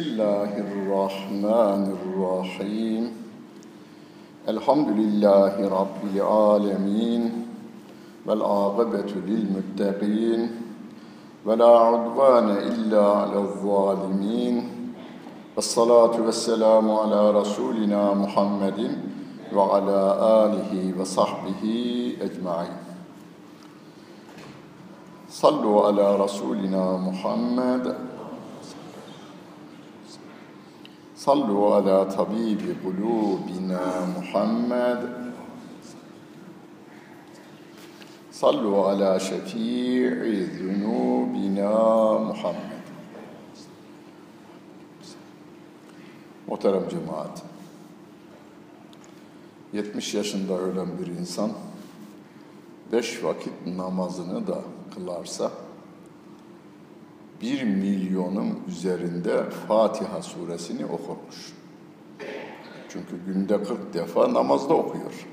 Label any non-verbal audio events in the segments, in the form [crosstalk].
الله الرحمن الرحيم الحمد لله رب العالمين والعاقبة للمتقين ولا عدوان إلا على الظالمين والصلاة والسلام على رسولنا محمد وعلى آله وصحبه أجمعين صلوا على رسولنا محمد صلوا على طبيب قلوبنا محمد صلوا على شفيع ذنوبنا Muhammed. Muhterem cemaat, 70 yaşında ölen bir insan, beş vakit namazını da kılarsa, bir milyonun üzerinde Fatiha suresini okurmuş. Çünkü günde 40 defa namazda okuyor.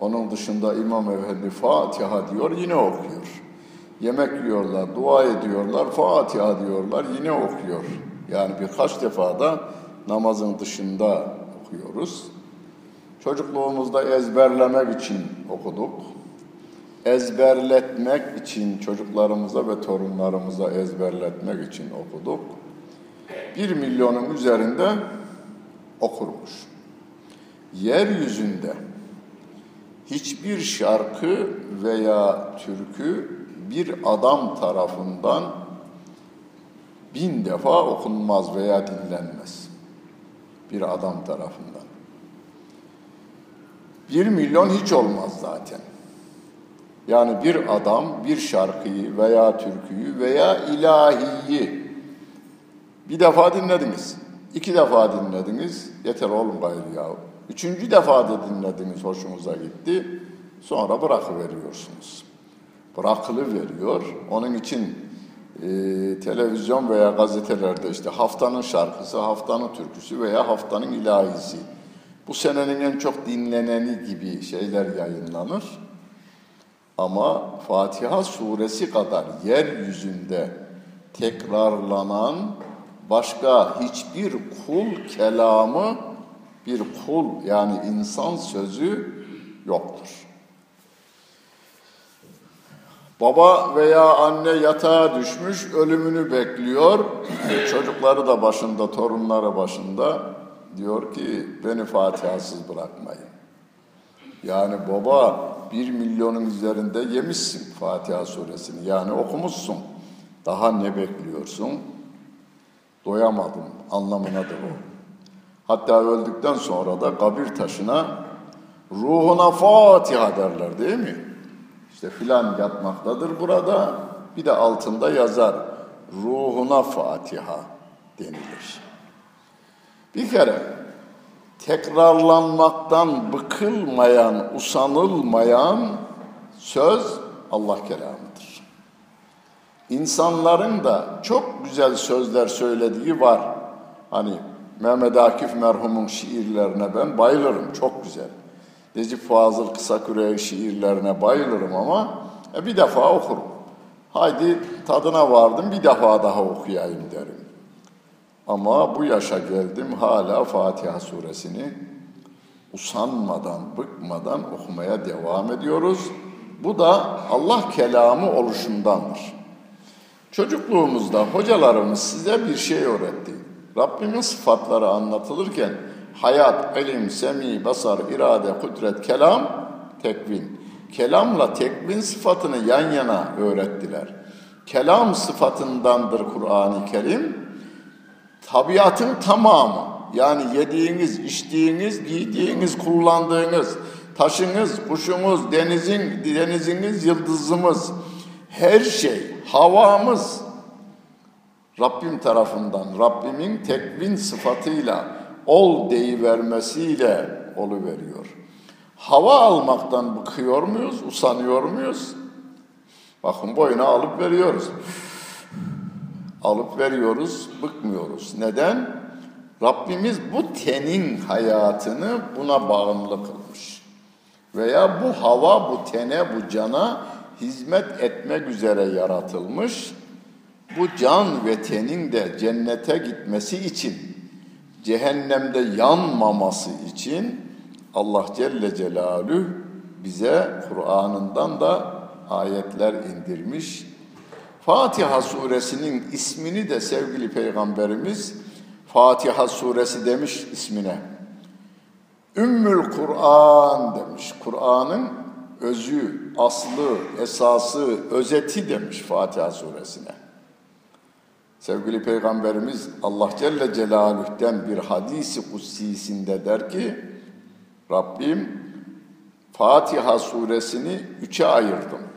Onun dışında İmam Efendi Fatiha diyor yine okuyor. Yemek yiyorlar, dua ediyorlar, Fatiha diyorlar yine okuyor. Yani birkaç defa da namazın dışında okuyoruz. Çocukluğumuzda ezberlemek için okuduk ezberletmek için çocuklarımıza ve torunlarımıza ezberletmek için okuduk. Bir milyonun üzerinde okurmuş. Yeryüzünde hiçbir şarkı veya türkü bir adam tarafından bin defa okunmaz veya dinlenmez. Bir adam tarafından. Bir milyon hiç olmaz zaten. Yani bir adam bir şarkıyı veya türküyü veya ilahiyi bir defa dinlediniz, iki defa dinlediniz, yeter oğlum gayrı ya. Üçüncü defa da dinlediniz, hoşunuza gitti, sonra bırakıveriyorsunuz. Bırakılı veriyor. Onun için e, televizyon veya gazetelerde işte haftanın şarkısı, haftanın türküsü veya haftanın ilahisi. Bu senenin en çok dinleneni gibi şeyler yayınlanır. Ama Fatiha suresi kadar yeryüzünde tekrarlanan başka hiçbir kul kelamı, bir kul yani insan sözü yoktur. Baba veya anne yatağa düşmüş, ölümünü bekliyor. Çocukları da başında, torunları başında. Diyor ki beni Fatiha'sız bırakmayın. Yani baba bir milyonun üzerinde yemişsin Fatiha suresini. Yani okumuşsun. Daha ne bekliyorsun? Doyamadım anlamınadır o. Hatta öldükten sonra da kabir taşına ruhuna Fatiha derler değil mi? İşte filan yatmaktadır burada. Bir de altında yazar ruhuna Fatiha denilir. Bir kere tekrarlanmaktan bıkılmayan, usanılmayan söz Allah kelamıdır. İnsanların da çok güzel sözler söylediği var. Hani Mehmet Akif merhumun şiirlerine ben bayılırım, çok güzel. Necip Fazıl Kısaküre'nin şiirlerine bayılırım ama e, bir defa okurum. Haydi tadına vardım bir defa daha okuyayım derim. Ama bu yaşa geldim hala Fatiha suresini usanmadan, bıkmadan okumaya devam ediyoruz. Bu da Allah kelamı oluşundandır. Çocukluğumuzda hocalarımız size bir şey öğretti. Rabbimin sıfatları anlatılırken hayat, ilim, semi, basar, irade, kudret, kelam, tekvin. Kelamla tekvin sıfatını yan yana öğrettiler. Kelam sıfatındandır Kur'an-ı Kerim tabiatın tamamı yani yediğiniz, içtiğiniz, giydiğiniz, kullandığınız, taşınız, kuşumuz, denizin, deniziniz, yıldızımız, her şey, havamız Rabbim tarafından, Rabbimin tekvin sıfatıyla ol deyivermesiyle veriyor. Hava almaktan bıkıyor muyuz, usanıyor muyuz? Bakın boyuna alıp veriyoruz alıp veriyoruz, bıkmıyoruz. Neden? Rabbimiz bu tenin hayatını buna bağımlı kılmış. Veya bu hava, bu tene, bu cana hizmet etmek üzere yaratılmış. bu can ve tenin de cennete gitmesi için, cehennemde yanmaması için Allah Celle Celaluhu bize Kur'an'ından da ayetler indirmiş. Fatiha suresinin ismini de sevgili peygamberimiz Fatiha suresi demiş ismine. Ümmül Kur'an demiş. Kur'an'ın özü, aslı, esası, özeti demiş Fatiha suresine. Sevgili Peygamberimiz Allah Celle Celaluh'ten bir hadisi kutsisinde der ki Rabbim Fatiha suresini üçe ayırdım.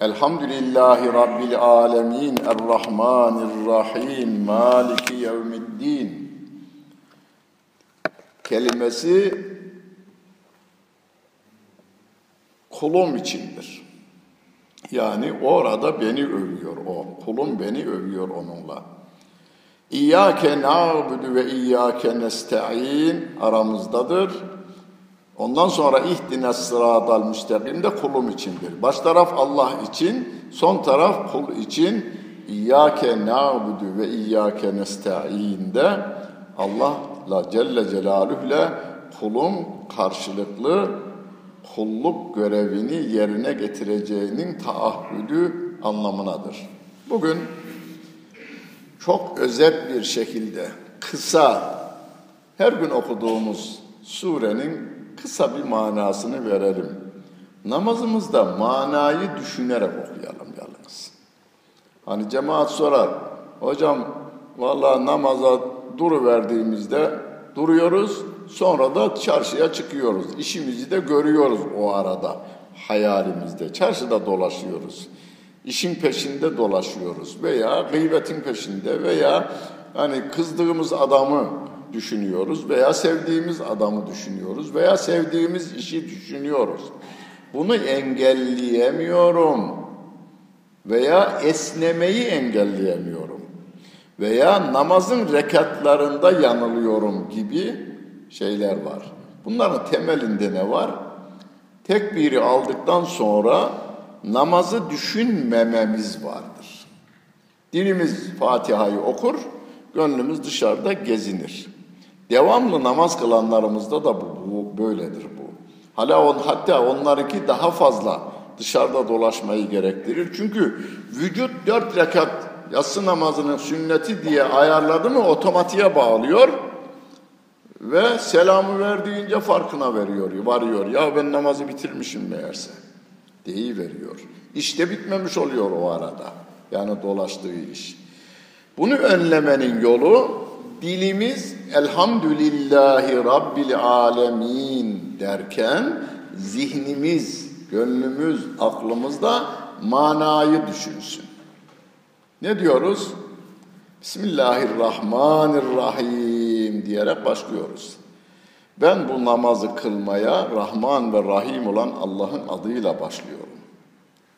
Elhamdülillahi Rabbil alemin Errahmanirrahim Maliki yevmiddin kelimesi kulum içindir. Yani orada beni övüyor o. Kulum beni övüyor onunla. İyyâke na'budu ve iyyâke nesta'in aramızdadır. Ondan sonra ihdine sıradal müstakim de kulum içindir. Baş taraf Allah için, son taraf kul için. İyyâke na'budu ve iyyâke nesta'in de Allah'la Celle Celaluhu'le kulum karşılıklı kulluk görevini yerine getireceğinin taahhüdü anlamınadır. Bugün çok özet bir şekilde kısa her gün okuduğumuz surenin kısa bir manasını verelim. Namazımızda manayı düşünerek okuyalım yalnız. Hani cemaat sorar, hocam valla namaza duru verdiğimizde duruyoruz, sonra da çarşıya çıkıyoruz. İşimizi de görüyoruz o arada hayalimizde. Çarşıda dolaşıyoruz. İşin peşinde dolaşıyoruz veya gıybetin peşinde veya hani kızdığımız adamı düşünüyoruz veya sevdiğimiz adamı düşünüyoruz veya sevdiğimiz işi düşünüyoruz. Bunu engelleyemiyorum veya esnemeyi engelleyemiyorum veya namazın rekatlarında yanılıyorum gibi şeyler var. Bunların temelinde ne var? Tekbiri aldıktan sonra namazı düşünmememiz vardır. Dilimiz Fatiha'yı okur, gönlümüz dışarıda gezinir. Devamlı namaz kılanlarımızda da bu, bu böyledir bu. Hala on, hatta onlarınki daha fazla dışarıda dolaşmayı gerektirir. Çünkü vücut dört rekat yatsı namazının sünneti diye ayarladı mı otomatiğe bağlıyor ve selamı verdiğince farkına veriyor, varıyor. Ya ben namazı bitirmişim meğerse. Deyi veriyor. İşte bitmemiş oluyor o arada. Yani dolaştığı iş. Bunu önlemenin yolu dilimiz elhamdülillahi rabbil alemin derken zihnimiz, gönlümüz, aklımızda manayı düşünsün. Ne diyoruz? Bismillahirrahmanirrahim diyerek başlıyoruz. Ben bu namazı kılmaya Rahman ve Rahim olan Allah'ın adıyla başlıyorum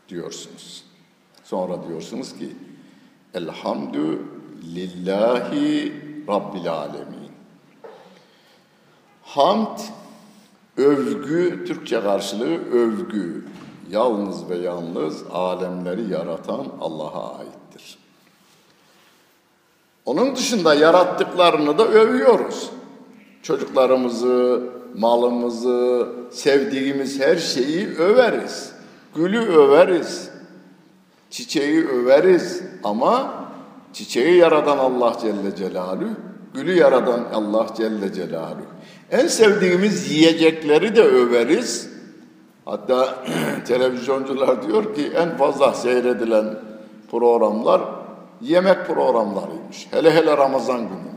diyorsunuz. Sonra diyorsunuz ki Elhamdülillahi Rabbil Alemin. Hamd, övgü, Türkçe karşılığı övgü. Yalnız ve yalnız alemleri yaratan Allah'a aittir. Onun dışında yarattıklarını da övüyoruz. Çocuklarımızı, malımızı, sevdiğimiz her şeyi överiz. Gülü överiz. Çiçeği överiz ama çiçeği yaradan Allah Celle Celaluhu, gülü yaradan Allah Celle Celaluhu. En sevdiğimiz yiyecekleri de överiz. Hatta [clears throat] televizyoncular diyor ki en fazla seyredilen programlar yemek programlarıymış. Hele hele Ramazan gününde.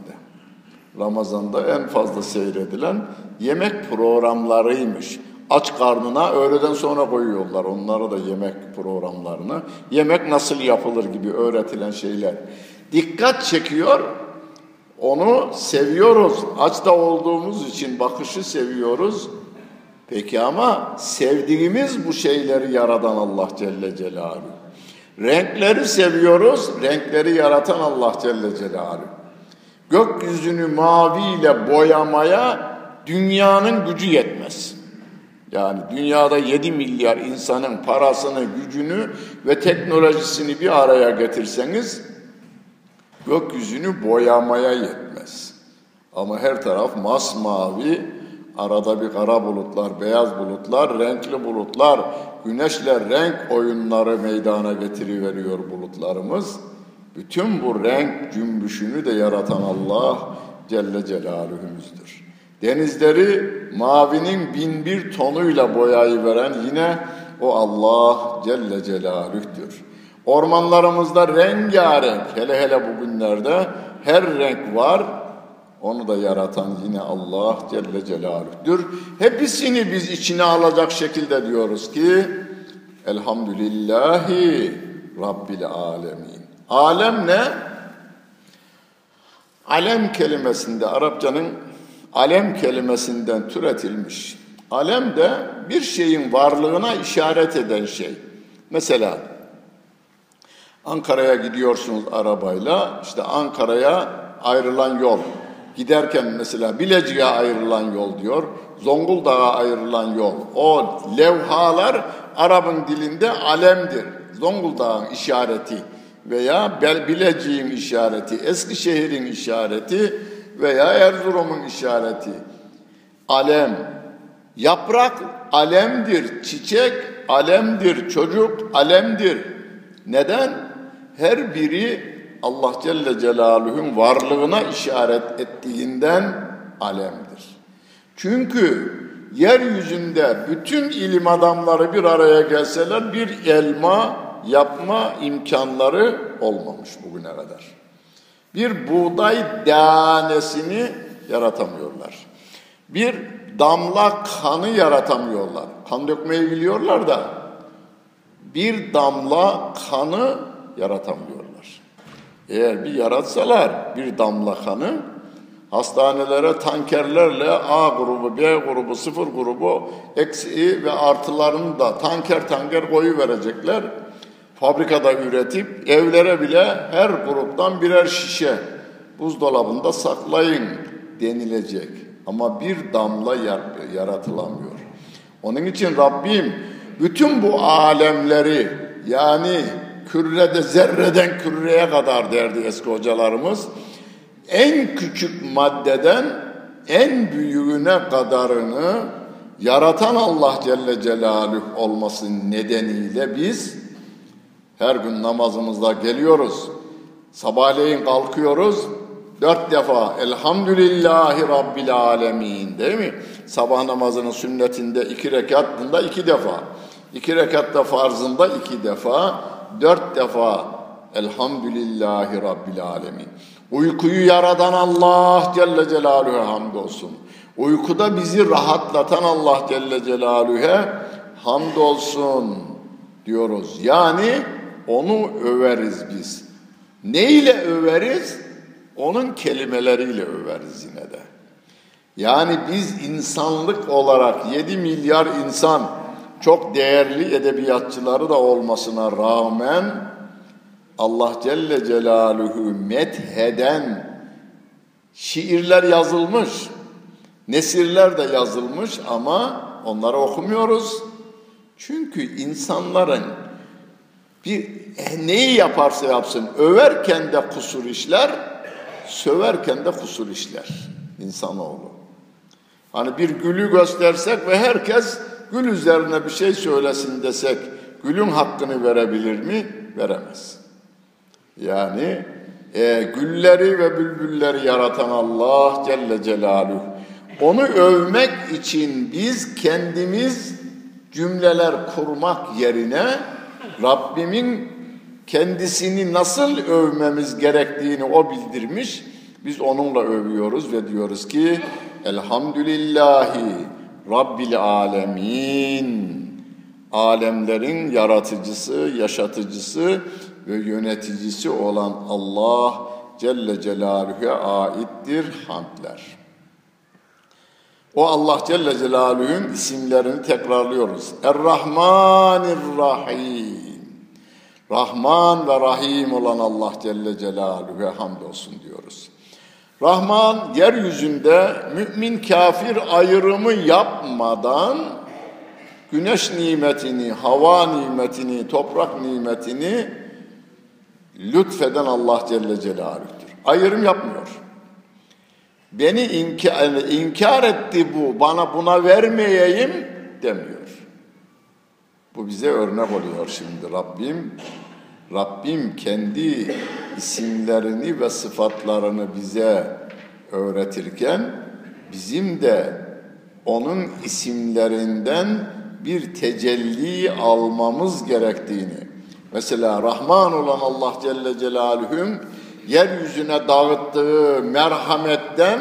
Ramazan'da en fazla seyredilen yemek programlarıymış. Aç karnına öğleden sonra koyuyorlar onlara da yemek programlarını. Yemek nasıl yapılır gibi öğretilen şeyler. Dikkat çekiyor, onu seviyoruz. Aç da olduğumuz için bakışı seviyoruz. Peki ama sevdiğimiz bu şeyleri yaradan Allah Celle Celaluhu. Renkleri seviyoruz, renkleri yaratan Allah Celle Celaluhu. Gökyüzünü maviyle boyamaya dünyanın gücü yetmez. Yani dünyada 7 milyar insanın parasını, gücünü ve teknolojisini bir araya getirseniz gökyüzünü boyamaya yetmez. Ama her taraf masmavi, arada bir kara bulutlar, beyaz bulutlar, renkli bulutlar, güneşle renk oyunları meydana getiriveriyor bulutlarımız. Bütün bu renk cümbüşünü de yaratan Allah Celle Celaluhu'müzdür. Denizleri mavinin bin bir tonuyla boyayı veren yine o Allah Celle Celaluh'tür. Ormanlarımızda rengarenk, hele hele bugünlerde her renk var. Onu da yaratan yine Allah Celle Celaluh'tür. Hepsini biz içine alacak şekilde diyoruz ki Elhamdülillahi Rabbil Alemin. Alem ne? Alem kelimesinde Arapçanın alem kelimesinden türetilmiş. Alem de bir şeyin varlığına işaret eden şey. Mesela Ankara'ya gidiyorsunuz arabayla, işte Ankara'ya ayrılan yol. Giderken mesela Bilecik'e ayrılan yol diyor, Zonguldak'a ayrılan yol. O levhalar Arap'ın dilinde alemdir. Zonguldak'ın işareti veya Bilecik'in işareti, Eskişehir'in işareti veya Erzurum'un işareti. Alem, yaprak alemdir, çiçek alemdir, çocuk alemdir. Neden? Her biri Allah Celle Celaluhu'nun varlığına işaret ettiğinden alemdir. Çünkü yeryüzünde bütün ilim adamları bir araya gelseler bir elma yapma imkanları olmamış bugüne kadar. Bir buğday tanesini yaratamıyorlar. Bir damla kanı yaratamıyorlar. Kan dökmeyi biliyorlar da bir damla kanı yaratamıyorlar. Eğer bir yaratsalar bir damla kanı hastanelere tankerlerle A grubu, B grubu, sıfır grubu eksi ve artılarını da tanker tanker koyu verecekler. Fabrikada üretip evlere bile her gruptan birer şişe buzdolabında saklayın denilecek. Ama bir damla yaratılamıyor. Onun için Rabbim bütün bu alemleri yani kürede zerreden küreye kadar derdi eski hocalarımız en küçük maddeden en büyüğüne kadarını yaratan Allah Celle Celaluhu olması nedeniyle biz her gün namazımızda geliyoruz. Sabahleyin kalkıyoruz. Dört defa Elhamdülillahi Rabbil Alemin değil mi? Sabah namazının sünnetinde iki rekat bunda iki defa. İki rekatta farzında iki defa. Dört defa Elhamdülillahi Rabbil Alemin. Uykuyu yaradan Allah Celle Celaluhu'ya hamdolsun. Uykuda bizi rahatlatan Allah Celle Celaluhu'ya hamdolsun diyoruz. Yani onu överiz biz. Ne ile överiz? Onun kelimeleriyle överiz yine de. Yani biz insanlık olarak 7 milyar insan çok değerli edebiyatçıları da olmasına rağmen Allah Celle Celaluhu metheden şiirler yazılmış, nesirler de yazılmış ama onları okumuyoruz. Çünkü insanların bir e, neyi yaparsa yapsın överken de kusur işler, söverken de kusur işler insanoğlu. Hani bir gülü göstersek ve herkes gül üzerine bir şey söylesin desek gülün hakkını verebilir mi? Veremez. Yani e, gülleri ve bülbülleri yaratan Allah Celle Celaluhu. Onu övmek için biz kendimiz cümleler kurmak yerine Rabbimin kendisini nasıl övmemiz gerektiğini o bildirmiş. Biz onunla övüyoruz ve diyoruz ki Elhamdülillahi Rabbil Alemin. Alemlerin yaratıcısı, yaşatıcısı ve yöneticisi olan Allah Celle Celaluhu'ya aittir hamdler. O Allah Celle Celaluhu'nun isimlerini tekrarlıyoruz. Er-Rahmanir-Rahim. Rahman ve Rahim olan Allah Celle Celaluhu'ya hamdolsun diyoruz. Rahman yeryüzünde mümin kafir ayrımı yapmadan güneş nimetini, hava nimetini, toprak nimetini lütfeden Allah Celle Celaluh'tür. Ayrım yapmıyor. Beni inkar, inkar etti bu, bana buna vermeyeyim demiyor. Bu bize örnek oluyor şimdi Rabbim. Rabbim kendi isimlerini ve sıfatlarını bize öğretirken bizim de onun isimlerinden bir tecelli almamız gerektiğini. Mesela Rahman olan Allah Celle Celaluhu'nun yeryüzüne dağıttığı merhametten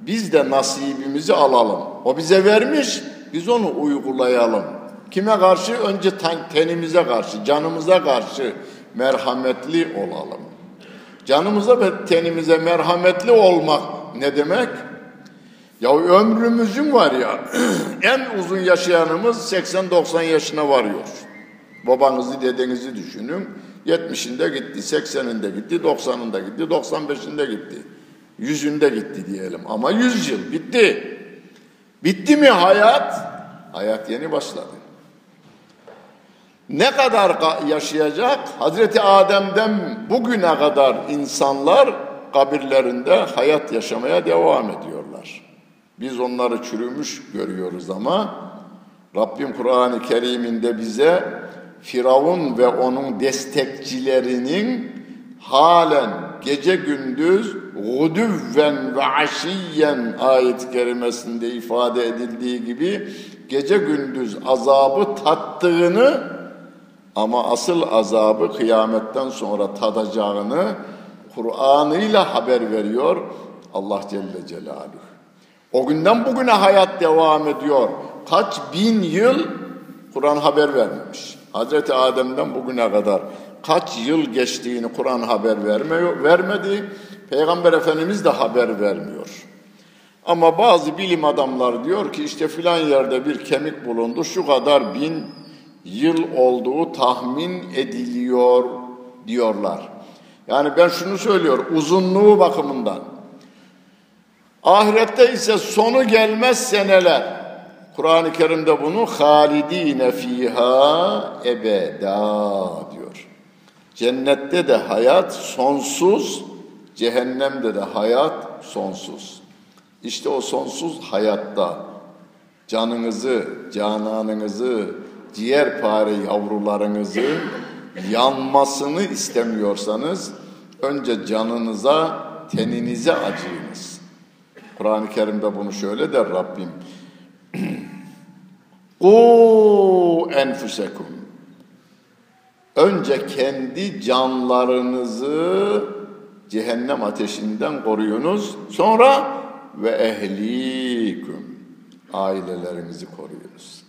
biz de nasibimizi alalım. O bize vermiş, biz onu uygulayalım. Kime karşı? Önce tenimize karşı, canımıza karşı merhametli olalım. Canımıza ve tenimize merhametli olmak ne demek? Ya ömrümüzün var ya [clears throat] en uzun yaşayanımız 80-90 yaşına varıyor. Babanızı dedenizi düşünün. 70'inde gitti, 80'inde gitti, 90'ında gitti, 95'inde gitti. 100'ünde gitti diyelim ama 100 yıl bitti. Bitti mi hayat? Hayat yeni başladı. Ne kadar yaşayacak? Hazreti Adem'den bugüne kadar insanlar kabirlerinde hayat yaşamaya devam ediyorlar. Biz onları çürümüş görüyoruz ama Rabbim Kur'an-ı Kerim'inde bize Firavun ve onun destekçilerinin halen gece gündüz gudüvven ve aşiyen ayet-i kerimesinde ifade edildiği gibi gece gündüz azabı tattığını ama asıl azabı kıyametten sonra tadacağını Kur'an'ıyla haber veriyor Allah Celle Celaluhu. O günden bugüne hayat devam ediyor. Kaç bin yıl Kur'an haber vermemiş. Hazreti Adem'den bugüne kadar kaç yıl geçtiğini Kur'an haber vermiyor, vermedi. Peygamber Efendimiz de haber vermiyor. Ama bazı bilim adamları diyor ki işte filan yerde bir kemik bulundu, şu kadar bin yıl olduğu tahmin ediliyor diyorlar. Yani ben şunu söylüyorum, uzunluğu bakımından. Ahirette ise sonu gelmez seneler. Kur'an-ı Kerim'de bunu halidine fiha ebeda diyor. Cennette de hayat sonsuz, cehennemde de hayat sonsuz. İşte o sonsuz hayatta canınızı, cananınızı, ciğerpare yavrularınızı yanmasını istemiyorsanız önce canınıza, teninize acıyınız. Kur'an-ı Kerim'de bunu şöyle der Rabbim. [clears throat] Ku enfusekum. Önce kendi canlarınızı cehennem ateşinden koruyunuz. Sonra ve ehlikum ailelerinizi koruyunuz.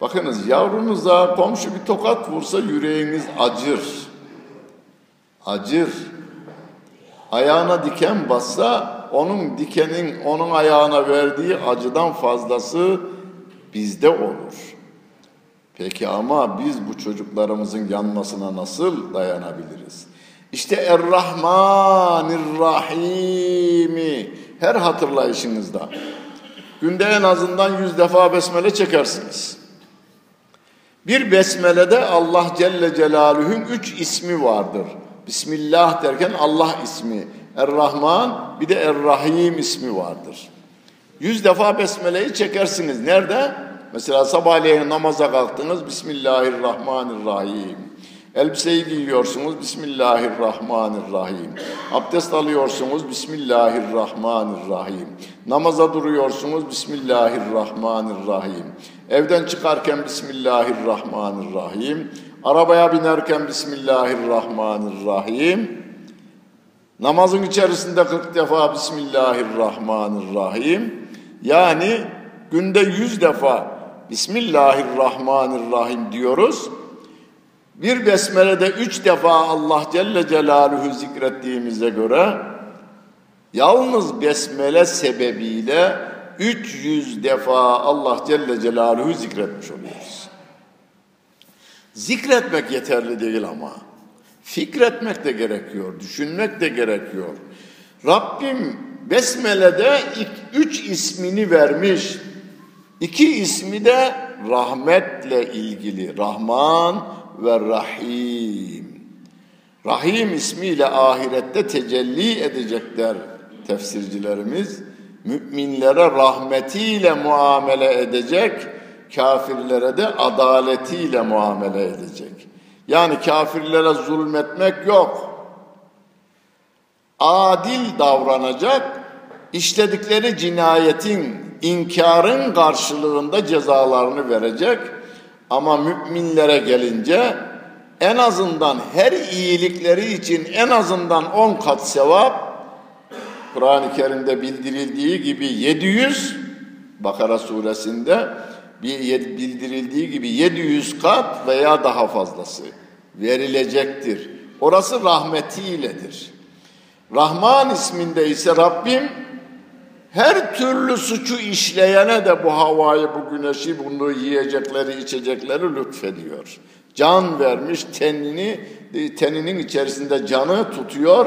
Bakınız yavrunuza komşu bir tokat vursa yüreğiniz acır. Acır. Ayağına diken bassa onun dikenin onun ayağına verdiği acıdan fazlası bizde olur. Peki ama biz bu çocuklarımızın yanmasına nasıl dayanabiliriz? İşte Er-Rahmanir-Rahim'i her hatırlayışınızda günde en azından yüz defa besmele çekersiniz. Bir besmelede Allah Celle Celaluhu'nun üç ismi vardır. Bismillah derken Allah ismi, Er-Rahman bir de Er-Rahim ismi vardır. Yüz defa besmeleyi çekersiniz. Nerede? Mesela sabahleyin namaza kalktınız. Bismillahirrahmanirrahim. Elbiseyi giyiyorsunuz. Bismillahirrahmanirrahim. Abdest alıyorsunuz. Bismillahirrahmanirrahim. Namaza duruyorsunuz. Bismillahirrahmanirrahim. Evden çıkarken Bismillahirrahmanirrahim. Arabaya binerken Bismillahirrahmanirrahim. Namazın içerisinde 40 defa Bismillahirrahmanirrahim. Yani günde 100 defa Bismillahirrahmanirrahim diyoruz. Bir besmelede üç defa Allah Celle Celaluhu zikrettiğimize göre yalnız besmele sebebiyle 300 defa Allah Celle Celaluhu zikretmiş oluyoruz. Zikretmek yeterli değil ama. Fikretmek de gerekiyor, düşünmek de gerekiyor. Rabbim Besmele'de üç ismini vermiş. İki ismi de rahmetle ilgili. Rahman ve Rahim. Rahim ismiyle ahirette tecelli edecekler tefsircilerimiz. Müminlere rahmetiyle muamele edecek, kafirlere de adaletiyle muamele edecek. Yani kafirlere zulmetmek yok. Adil davranacak, işledikleri cinayetin, inkarın karşılığında cezalarını verecek. Ama müminlere gelince en azından her iyilikleri için en azından on kat sevap Kur'an-ı Kerim'de bildirildiği gibi 700 Bakara suresinde bildirildiği gibi 700 kat veya daha fazlası verilecektir. Orası rahmetiyledir. Rahman isminde ise Rabbim her türlü suçu işleyene de bu havayı, bu güneşi, bunu yiyecekleri, içecekleri lütfediyor. Can vermiş, tenini, teninin içerisinde canı tutuyor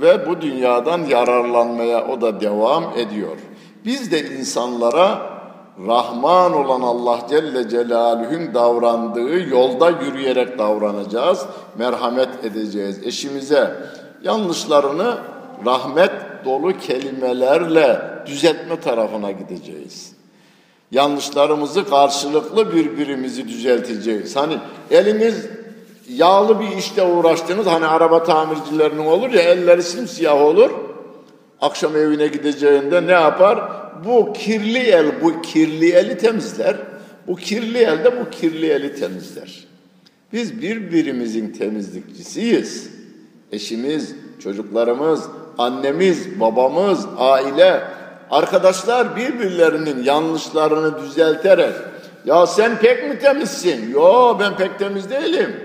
ve bu dünyadan yararlanmaya o da devam ediyor. Biz de insanlara Rahman olan Allah Celle Celaluhu'nun davrandığı yolda yürüyerek davranacağız. Merhamet edeceğiz eşimize. Yanlışlarını rahmet dolu kelimelerle düzeltme tarafına gideceğiz. Yanlışlarımızı karşılıklı birbirimizi düzelteceğiz. Hani eliniz yağlı bir işte uğraştınız. Hani araba tamircilerinin olur ya elleri simsiyah olur. Akşam evine gideceğinde ne yapar? Bu kirli el bu kirli eli temizler. Bu kirli el de bu kirli eli temizler. Biz birbirimizin temizlikçisiyiz. Eşimiz, çocuklarımız, annemiz, babamız, aile, arkadaşlar birbirlerinin yanlışlarını düzelterek ya sen pek mi temizsin? Yo ben pek temiz değilim.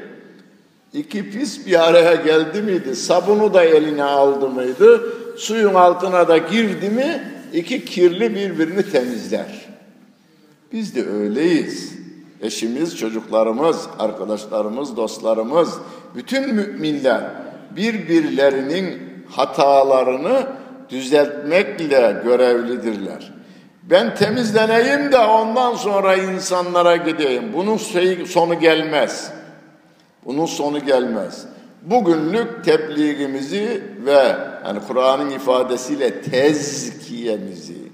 İki pis bir araya geldi miydi? Sabunu da eline aldı mıydı? Suyun altına da girdi mi? İki kirli birbirini temizler. Biz de öyleyiz. Eşimiz, çocuklarımız, arkadaşlarımız, dostlarımız, bütün müminler birbirlerinin hatalarını düzeltmekle görevlidirler. Ben temizleneyim de ondan sonra insanlara gideyim. Bunun sonu gelmez. Bunun sonu gelmez. Bugünlük tebliğimizi ve yani Kur'an'ın ifadesiyle tezkiyemizi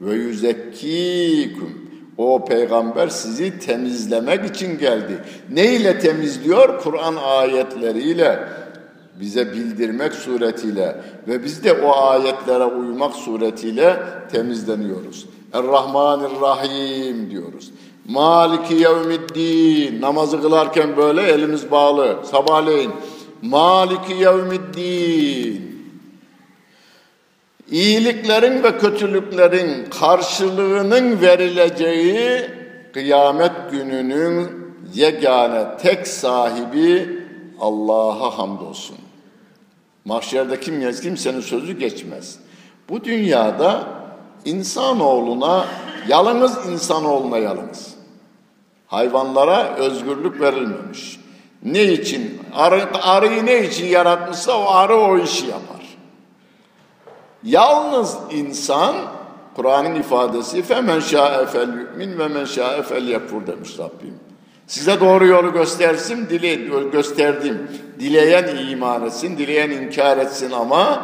ve yüzekkikum o peygamber sizi temizlemek için geldi. Ne ile temizliyor? Kur'an ayetleriyle bize bildirmek suretiyle ve biz de o ayetlere uymak suretiyle temizleniyoruz. Er-Rahmanir-Rahim diyoruz. Maliki yevmiddin. Namazı kılarken böyle elimiz bağlı. Sabahleyin. Maliki yevmiddin. İyiliklerin ve kötülüklerin karşılığının verileceği kıyamet gününün yegane tek sahibi Allah'a hamdolsun. Mahşerde kim kimsenin sözü geçmez. Bu dünyada insanoğluna yalnız insanoğluna yalnız. Hayvanlara özgürlük verilmemiş. Ne için? Arı, arıyı ne için yaratmışsa o arı o işi yapar. Yalnız insan Kur'an'ın ifadesi femen şa'e fel yu'min ve men şa'e fel yekfur demiş Rabbim. Size doğru yolu göstersin, dile, gösterdim. Dileyen iman etsin, dileyen inkar etsin ama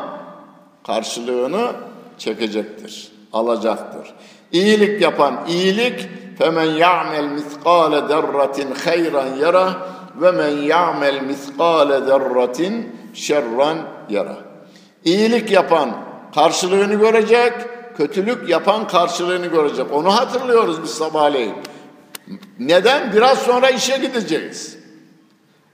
karşılığını çekecektir, alacaktır. İyilik yapan iyilik femen ya'mel miskale derratin hayran yara ve men ya'mel miskale derratin şerran yara. İyilik yapan karşılığını görecek, kötülük yapan karşılığını görecek. Onu hatırlıyoruz biz sabahleyin. Neden? Biraz sonra işe gideceğiz.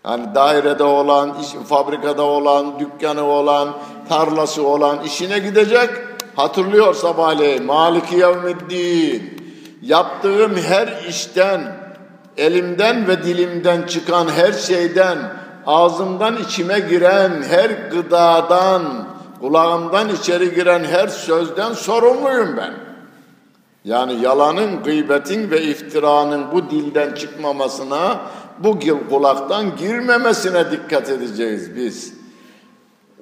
Yani dairede olan, iş, fabrikada olan, dükkanı olan, tarlası olan işine gidecek. Hatırlıyor sabahleyin. Maliki yevmiddin. Yaptığım her işten, elimden ve dilimden çıkan her şeyden, ağzımdan içime giren her gıdadan, kulağımdan içeri giren her sözden sorumluyum ben. Yani yalanın, gıybetin ve iftiranın bu dilden çıkmamasına, bu kulaktan girmemesine dikkat edeceğiz biz.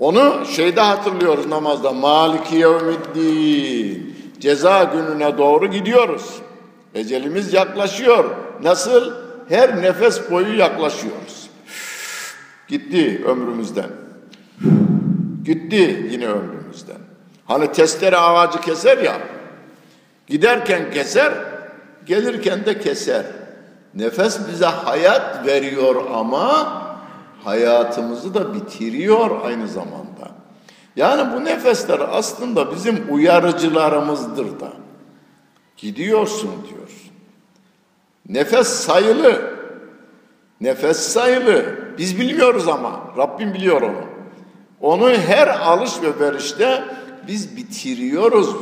Onu şeyde hatırlıyoruz namazda. Maliki yevmiddin. Ceza gününe doğru gidiyoruz. Ecelimiz yaklaşıyor. Nasıl? Her nefes boyu yaklaşıyoruz. Gitti ömrümüzden. Gitti yine ömrümüzden. Hani testere ağacı keser ya. Giderken keser, gelirken de keser. Nefes bize hayat veriyor ama hayatımızı da bitiriyor aynı zamanda. Yani bu nefesler aslında bizim uyarıcılarımızdır da. Gidiyorsun diyor. Nefes sayılı. Nefes sayılı. Biz bilmiyoruz ama Rabbim biliyor onu. Onu her alış ve verişte biz bitiriyoruz.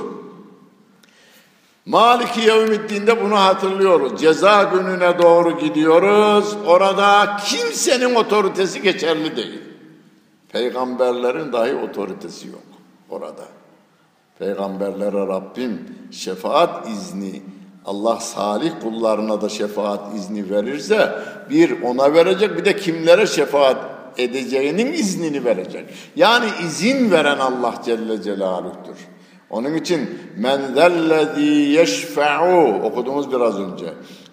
Maliki Yevmiddin'de bunu hatırlıyoruz. Ceza gününe doğru gidiyoruz. Orada kimsenin otoritesi geçerli değil. Peygamberlerin dahi otoritesi yok orada. Peygamberlere Rabbim şefaat izni, Allah salih kullarına da şefaat izni verirse bir ona verecek bir de kimlere şefaat edeceğinin iznini verecek. Yani izin veren Allah Celle Celaluh'tur. Onun için men zellezî yeşfe'u okudunuz biraz önce.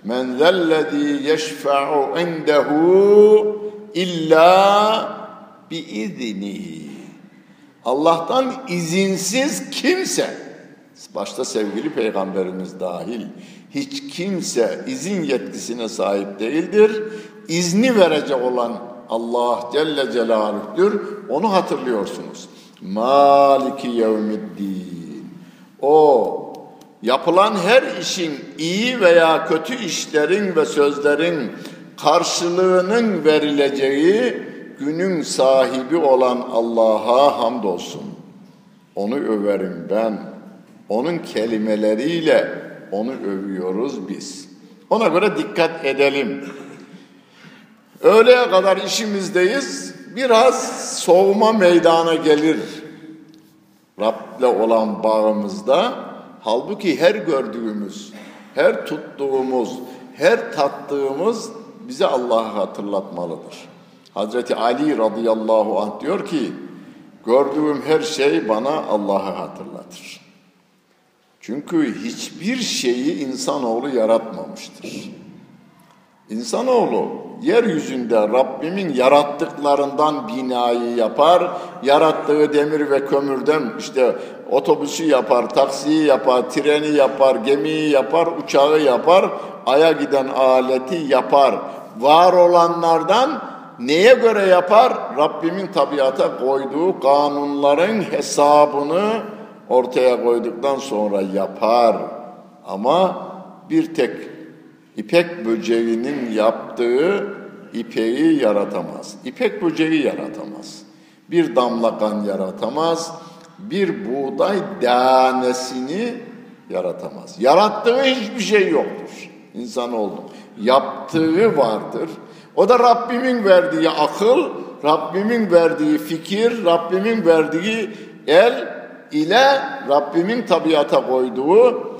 Men zellezî yeşfe'u indehu illa bi iznihi. Allah'tan izinsiz kimse başta sevgili peygamberimiz dahil hiç kimse izin yetkisine sahip değildir. İzni verecek olan Allah Celle Celaluh'tür. Onu hatırlıyorsunuz. Maliki yevmiddin. O yapılan her işin iyi veya kötü işlerin ve sözlerin karşılığının verileceği günün sahibi olan Allah'a hamdolsun. Onu överim ben. Onun kelimeleriyle onu övüyoruz biz. Ona göre dikkat edelim. Öğleye kadar işimizdeyiz. Biraz soğuma meydana gelir. Rab'le olan bağımızda. Halbuki her gördüğümüz, her tuttuğumuz, her tattığımız bize Allah'ı hatırlatmalıdır. Hazreti Ali radıyallahu anh diyor ki, gördüğüm her şey bana Allah'ı hatırlatır. Çünkü hiçbir şeyi insanoğlu yaratmamıştır. İnsanoğlu yeryüzünde Rabbimin yarattıklarından binayı yapar, yarattığı demir ve kömürden işte otobüsü yapar, taksiyi yapar, treni yapar, gemiyi yapar, uçağı yapar, aya giden aleti yapar. Var olanlardan neye göre yapar? Rabbimin tabiata koyduğu kanunların hesabını ortaya koyduktan sonra yapar. Ama bir tek İpek böceğinin yaptığı ipeği yaratamaz. İpek böceği yaratamaz. Bir damla kan yaratamaz. Bir buğday tanesini yaratamaz. Yarattığı hiçbir şey yoktur. İnsanoğlu. Yaptığı vardır. O da Rabbimin verdiği akıl, Rabbimin verdiği fikir, Rabbimin verdiği el ile Rabbimin tabiata koyduğu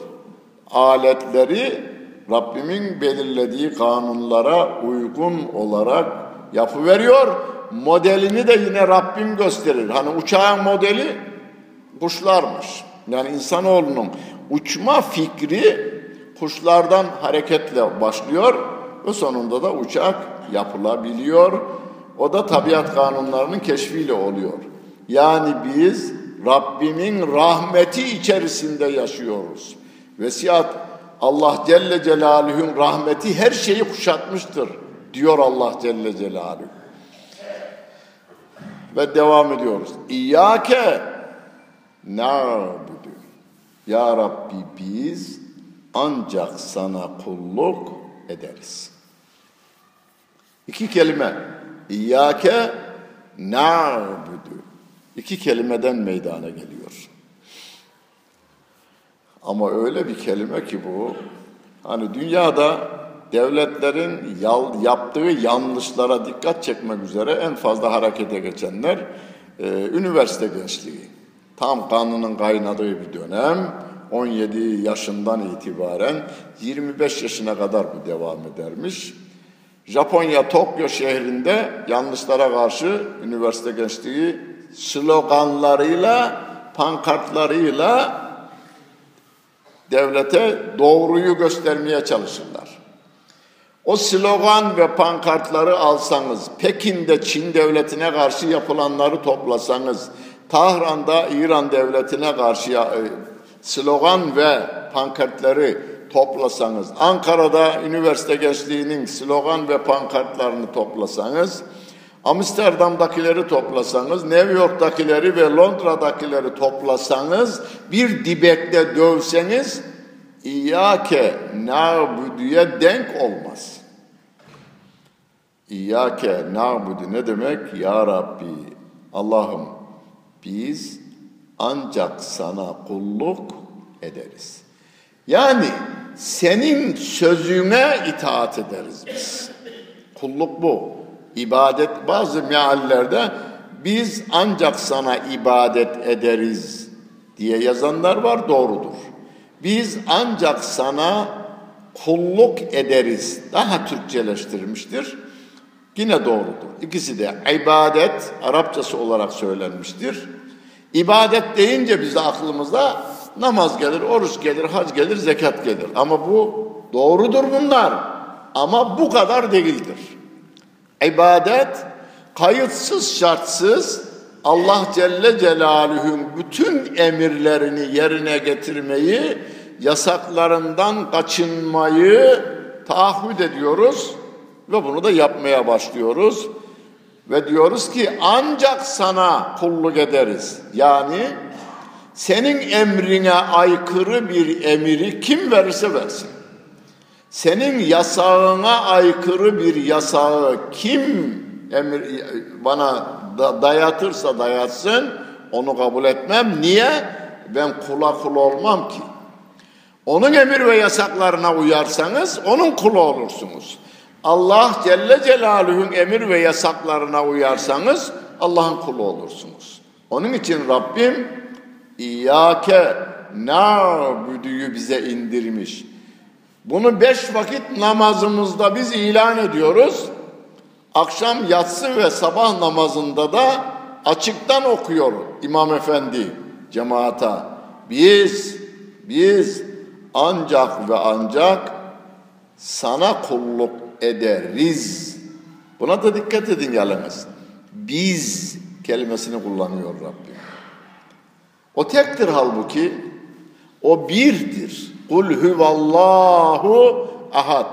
aletleri Rabbimin belirlediği kanunlara uygun olarak yapı veriyor. Modelini de yine Rabbim gösterir. Hani uçağın modeli kuşlarmış. Yani insanoğlunun uçma fikri kuşlardan hareketle başlıyor ve sonunda da uçak yapılabiliyor. O da tabiat kanunlarının keşfiyle oluyor. Yani biz Rabbimin rahmeti içerisinde yaşıyoruz. Vesiyat Allah Celle Celaluhu'nun rahmeti her şeyi kuşatmıştır diyor Allah Celle Celaluhu. Ve devam ediyoruz. İyyâke na'budu. Ya Rabbi biz ancak sana kulluk ederiz. İki kelime. İyyâke na'budu. İki kelimeden meydana geliyor. Ama öyle bir kelime ki bu, hani dünyada devletlerin yaptığı yanlışlara dikkat çekmek üzere en fazla harekete geçenler e, üniversite gençliği. Tam kanının kaynadığı bir dönem, 17 yaşından itibaren 25 yaşına kadar bu devam edermiş. Japonya Tokyo şehrinde yanlışlara karşı üniversite gençliği sloganlarıyla, pankartlarıyla devlete doğruyu göstermeye çalışırlar. O slogan ve pankartları alsanız, Pekin'de Çin devletine karşı yapılanları toplasanız, Tahran'da İran devletine karşı e, slogan ve pankartları toplasanız, Ankara'da üniversite gençliğinin slogan ve pankartlarını toplasanız, Amsterdam'dakileri toplasanız, New York'takileri ve Londra'dakileri toplasanız, bir dibekte dövseniz, İyyâke na'budu'ya denk olmaz. İyyâke na'budu ne demek? Ya Rabbi, Allah'ım biz ancak sana kulluk ederiz. Yani senin sözüne itaat ederiz biz. Kulluk bu. İbadet bazı meallerde biz ancak sana ibadet ederiz diye yazanlar var doğrudur. Biz ancak sana kulluk ederiz. Daha Türkçeleştirmiştir. Yine doğrudur. İkisi de ibadet Arapçası olarak söylenmiştir. İbadet deyince bize aklımıza namaz gelir, oruç gelir, hac gelir, zekat gelir. Ama bu doğrudur bunlar. Ama bu kadar değildir. İbadet kayıtsız şartsız Allah Celle Celaluhu'nun bütün emirlerini yerine getirmeyi, yasaklarından kaçınmayı taahhüt ediyoruz ve bunu da yapmaya başlıyoruz. Ve diyoruz ki ancak sana kulluk ederiz. Yani senin emrine aykırı bir emiri kim verirse versin. Senin yasağına aykırı bir yasağı kim emir bana dayatırsa dayatsın onu kabul etmem. Niye? Ben kula kul olmam ki. Onun emir ve yasaklarına uyarsanız onun kulu olursunuz. Allah Celle Celaluhu'nun emir ve yasaklarına uyarsanız Allah'ın kulu olursunuz. Onun için Rabbim İyyâke na'budu'yu bize indirmiş. Bunu beş vakit namazımızda biz ilan ediyoruz. Akşam yatsı ve sabah namazında da açıktan okuyor İmam Efendi cemaata. Biz, biz ancak ve ancak sana kulluk ederiz. Buna da dikkat edin yalnız. Biz kelimesini kullanıyor Rabbim. O tektir halbuki. O birdir. Kul huvallahu ahad.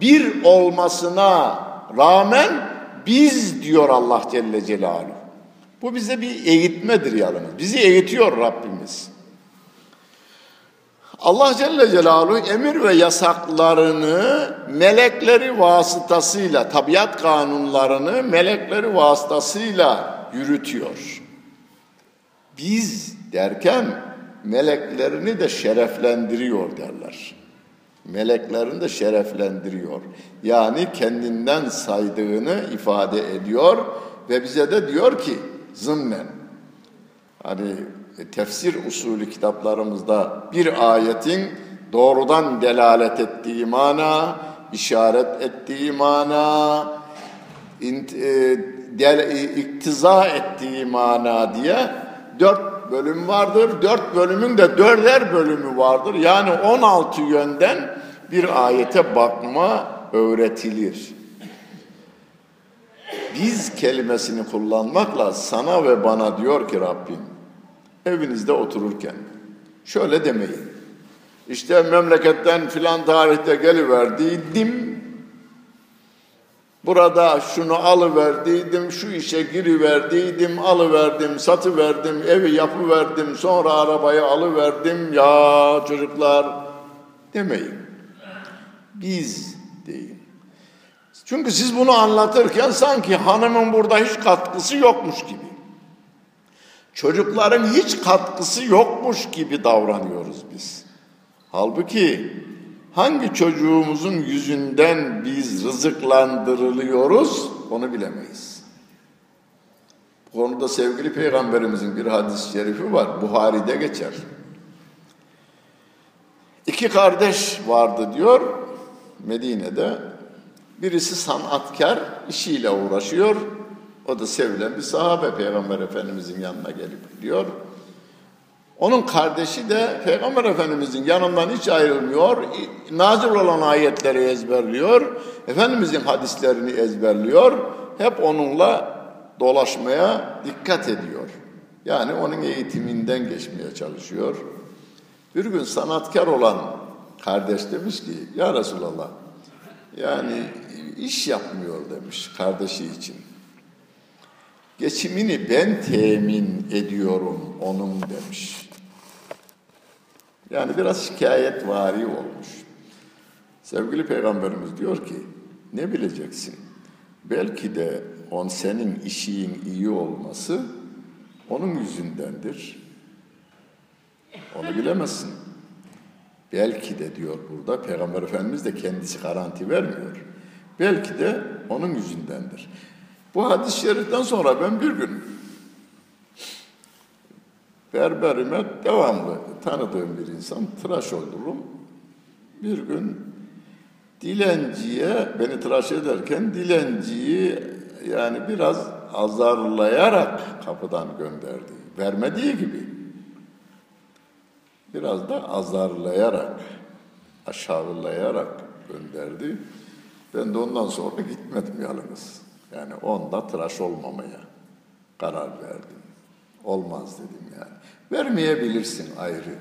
Bir olmasına rağmen biz diyor Allah Celle Celaluhu. Bu bize bir eğitmedir yalnız. Bizi eğitiyor Rabbimiz. Allah Celle Celaluhu emir ve yasaklarını melekleri vasıtasıyla, tabiat kanunlarını melekleri vasıtasıyla yürütüyor. Biz derken meleklerini de şereflendiriyor derler. Meleklerini de şereflendiriyor. Yani kendinden saydığını ifade ediyor ve bize de diyor ki zımnen hani tefsir usulü kitaplarımızda bir ayetin doğrudan delalet ettiği mana, işaret ettiği mana, e, iktiza ettiği mana diye dört bölüm vardır. Dört bölümün de dörder bölümü vardır. Yani on altı yönden bir ayete bakma öğretilir. Biz kelimesini kullanmakla sana ve bana diyor ki Rabbim, evinizde otururken şöyle demeyin. İşte memleketten filan tarihte geliverdiydim. Burada şunu alıverdiydim, şu işe giriverdiydim, alıverdim, satıverdim, evi yapıverdim, sonra arabayı alıverdim. Ya çocuklar demeyin. Biz deyin. Çünkü siz bunu anlatırken sanki hanımın burada hiç katkısı yokmuş gibi. Çocukların hiç katkısı yokmuş gibi davranıyoruz biz. Halbuki hangi çocuğumuzun yüzünden biz rızıklandırılıyoruz onu bilemeyiz. Bu konuda sevgili peygamberimizin bir hadis-i şerifi var. Buhari'de geçer. İki kardeş vardı diyor Medine'de. Birisi sanatkar, işiyle uğraşıyor. O da sevilen bir sahabe Peygamber Efendimizin yanına gelip diyor. Onun kardeşi de Peygamber Efendimizin yanından hiç ayrılmıyor. Nazil olan ayetleri ezberliyor. Efendimizin hadislerini ezberliyor. Hep onunla dolaşmaya dikkat ediyor. Yani onun eğitiminden geçmeye çalışıyor. Bir gün sanatkar olan kardeş demiş ki ya Resulallah yani iş yapmıyor demiş kardeşi için. Geçimini ben temin ediyorum onun demiş. Yani biraz şikayet vari olmuş. Sevgili Peygamberimiz diyor ki ne bileceksin? Belki de on senin işin iyi olması onun yüzündendir. Onu bilemezsin. Belki de diyor burada Peygamber Efendimiz de kendisi garanti vermiyor. Belki de onun yüzündendir. Bu hadis-i şeriften sonra ben bir gün berberime devamlı tanıdığım bir insan tıraş olurum. Bir gün dilenciye beni tıraş ederken dilenciyi yani biraz azarlayarak kapıdan gönderdi. Vermediği gibi. Biraz da azarlayarak, aşağılayarak gönderdi. Ben de ondan sonra gitmedim yalnız. Yani onda tıraş olmamaya karar verdim. Olmaz dedim yani. Vermeyebilirsin ayrı.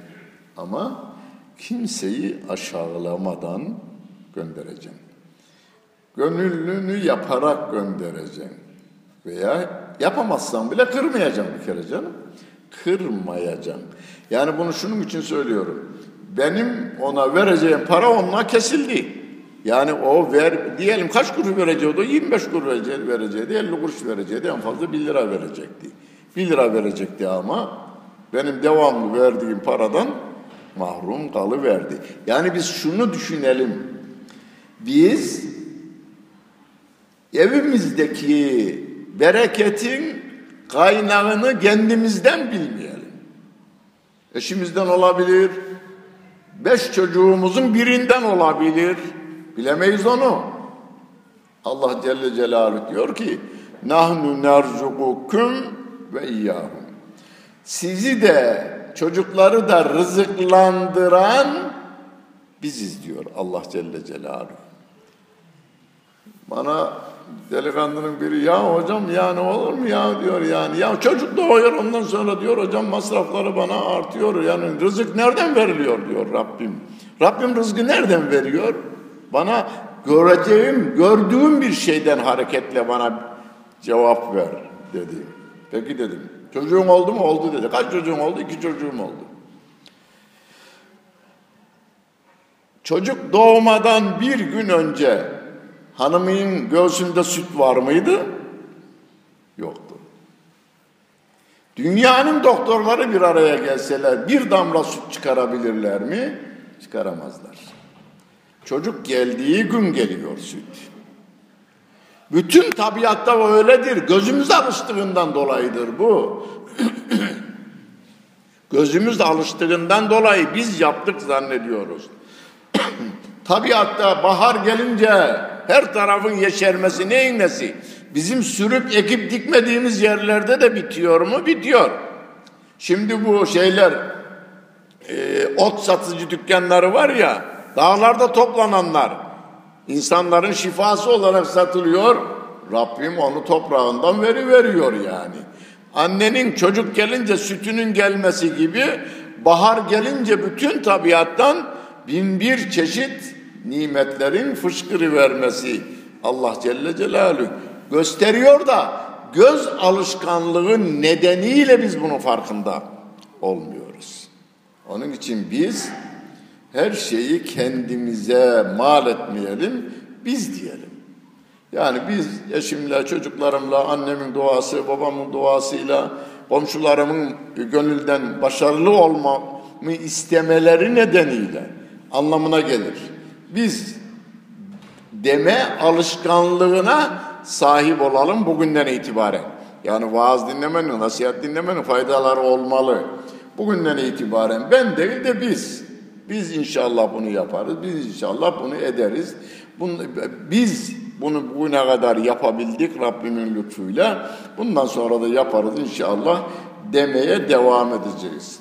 Ama kimseyi aşağılamadan göndereceğim. Gönüllünü yaparak göndereceğim. Veya yapamazsam bile kırmayacağım bir kere canım. Kırmayacağım. Yani bunu şunun için söylüyorum. Benim ona vereceğim para onunla kesildi. Yani o ver, diyelim kaç kuruş vereceğiydi? 25 kuruş verecekti, verecekti 50 kuruş verecekti, en fazla 1 lira verecekti. 1 lira verecekti ama benim devamlı verdiğim paradan mahrum kalıverdi. Yani biz şunu düşünelim. Biz evimizdeki bereketin kaynağını kendimizden bilmeyelim. Eşimizden olabilir, beş çocuğumuzun birinden olabilir. Bilemeyiz onu. Allah Celle Celaluhu diyor ki nahnu nerzukukum ve iyyahum. Sizi de çocukları da rızıklandıran biziz diyor Allah Celle Celaluhu. Bana delikanlının biri ya hocam ya ne olur mu ya diyor yani. Ya çocuk doğuyor ondan sonra diyor hocam masrafları bana artıyor. Yani rızık nereden veriliyor diyor Rabbim. Rabbim rızkı nereden veriyor? Bana göreceğim, gördüğüm bir şeyden hareketle bana cevap ver dedi. Peki dedim. Çocuğun oldu mu? Oldu dedi. Kaç çocuğun oldu? İki çocuğum oldu. Çocuk doğmadan bir gün önce hanımın göğsünde süt var mıydı? Yoktu. Dünyanın doktorları bir araya gelseler bir damla süt çıkarabilirler mi? Çıkaramazlar. Çocuk geldiği gün geliyor süt. Bütün tabiatta öyledir. Gözümüz alıştığından dolayıdır bu. [clears throat] Gözümüz alıştığından dolayı biz yaptık zannediyoruz. [clears throat] tabiatta bahar gelince her tarafın yeşermesi neyin nesi? Bizim sürüp ekip dikmediğimiz yerlerde de bitiyor mu? Bitiyor. Şimdi bu şeyler e, ot satıcı dükkanları var ya dağlarda toplananlar insanların şifası olarak satılıyor. Rabbim onu toprağından veri veriyor yani. Annenin çocuk gelince sütünün gelmesi gibi bahar gelince bütün tabiattan bin bir çeşit nimetlerin fışkırı vermesi Allah Celle Celaluhu gösteriyor da göz alışkanlığı nedeniyle biz bunun farkında olmuyoruz. Onun için biz her şeyi kendimize mal etmeyelim, biz diyelim. Yani biz eşimle, çocuklarımla, annemin duası, babamın duasıyla, komşularımın gönülden başarılı olmamı istemeleri nedeniyle anlamına gelir. Biz deme alışkanlığına sahip olalım bugünden itibaren. Yani vaaz dinlemenin, nasihat dinlemenin faydaları olmalı. Bugünden itibaren ben değil de biz. Biz inşallah bunu yaparız. Biz inşallah bunu ederiz. Bunu, biz bunu bugüne kadar yapabildik Rabbimin lütfuyla. Bundan sonra da yaparız inşallah demeye devam edeceğiz.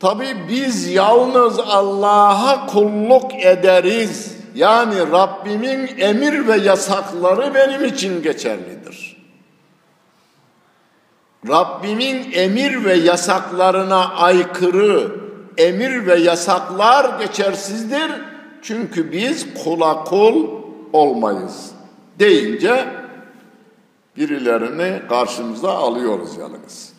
Tabi biz yalnız Allah'a kulluk ederiz. Yani Rabbimin emir ve yasakları benim için geçerlidir. Rabbimin emir ve yasaklarına aykırı emir ve yasaklar geçersizdir. Çünkü biz kula kul olmayız deyince birilerini karşımıza alıyoruz yalnız.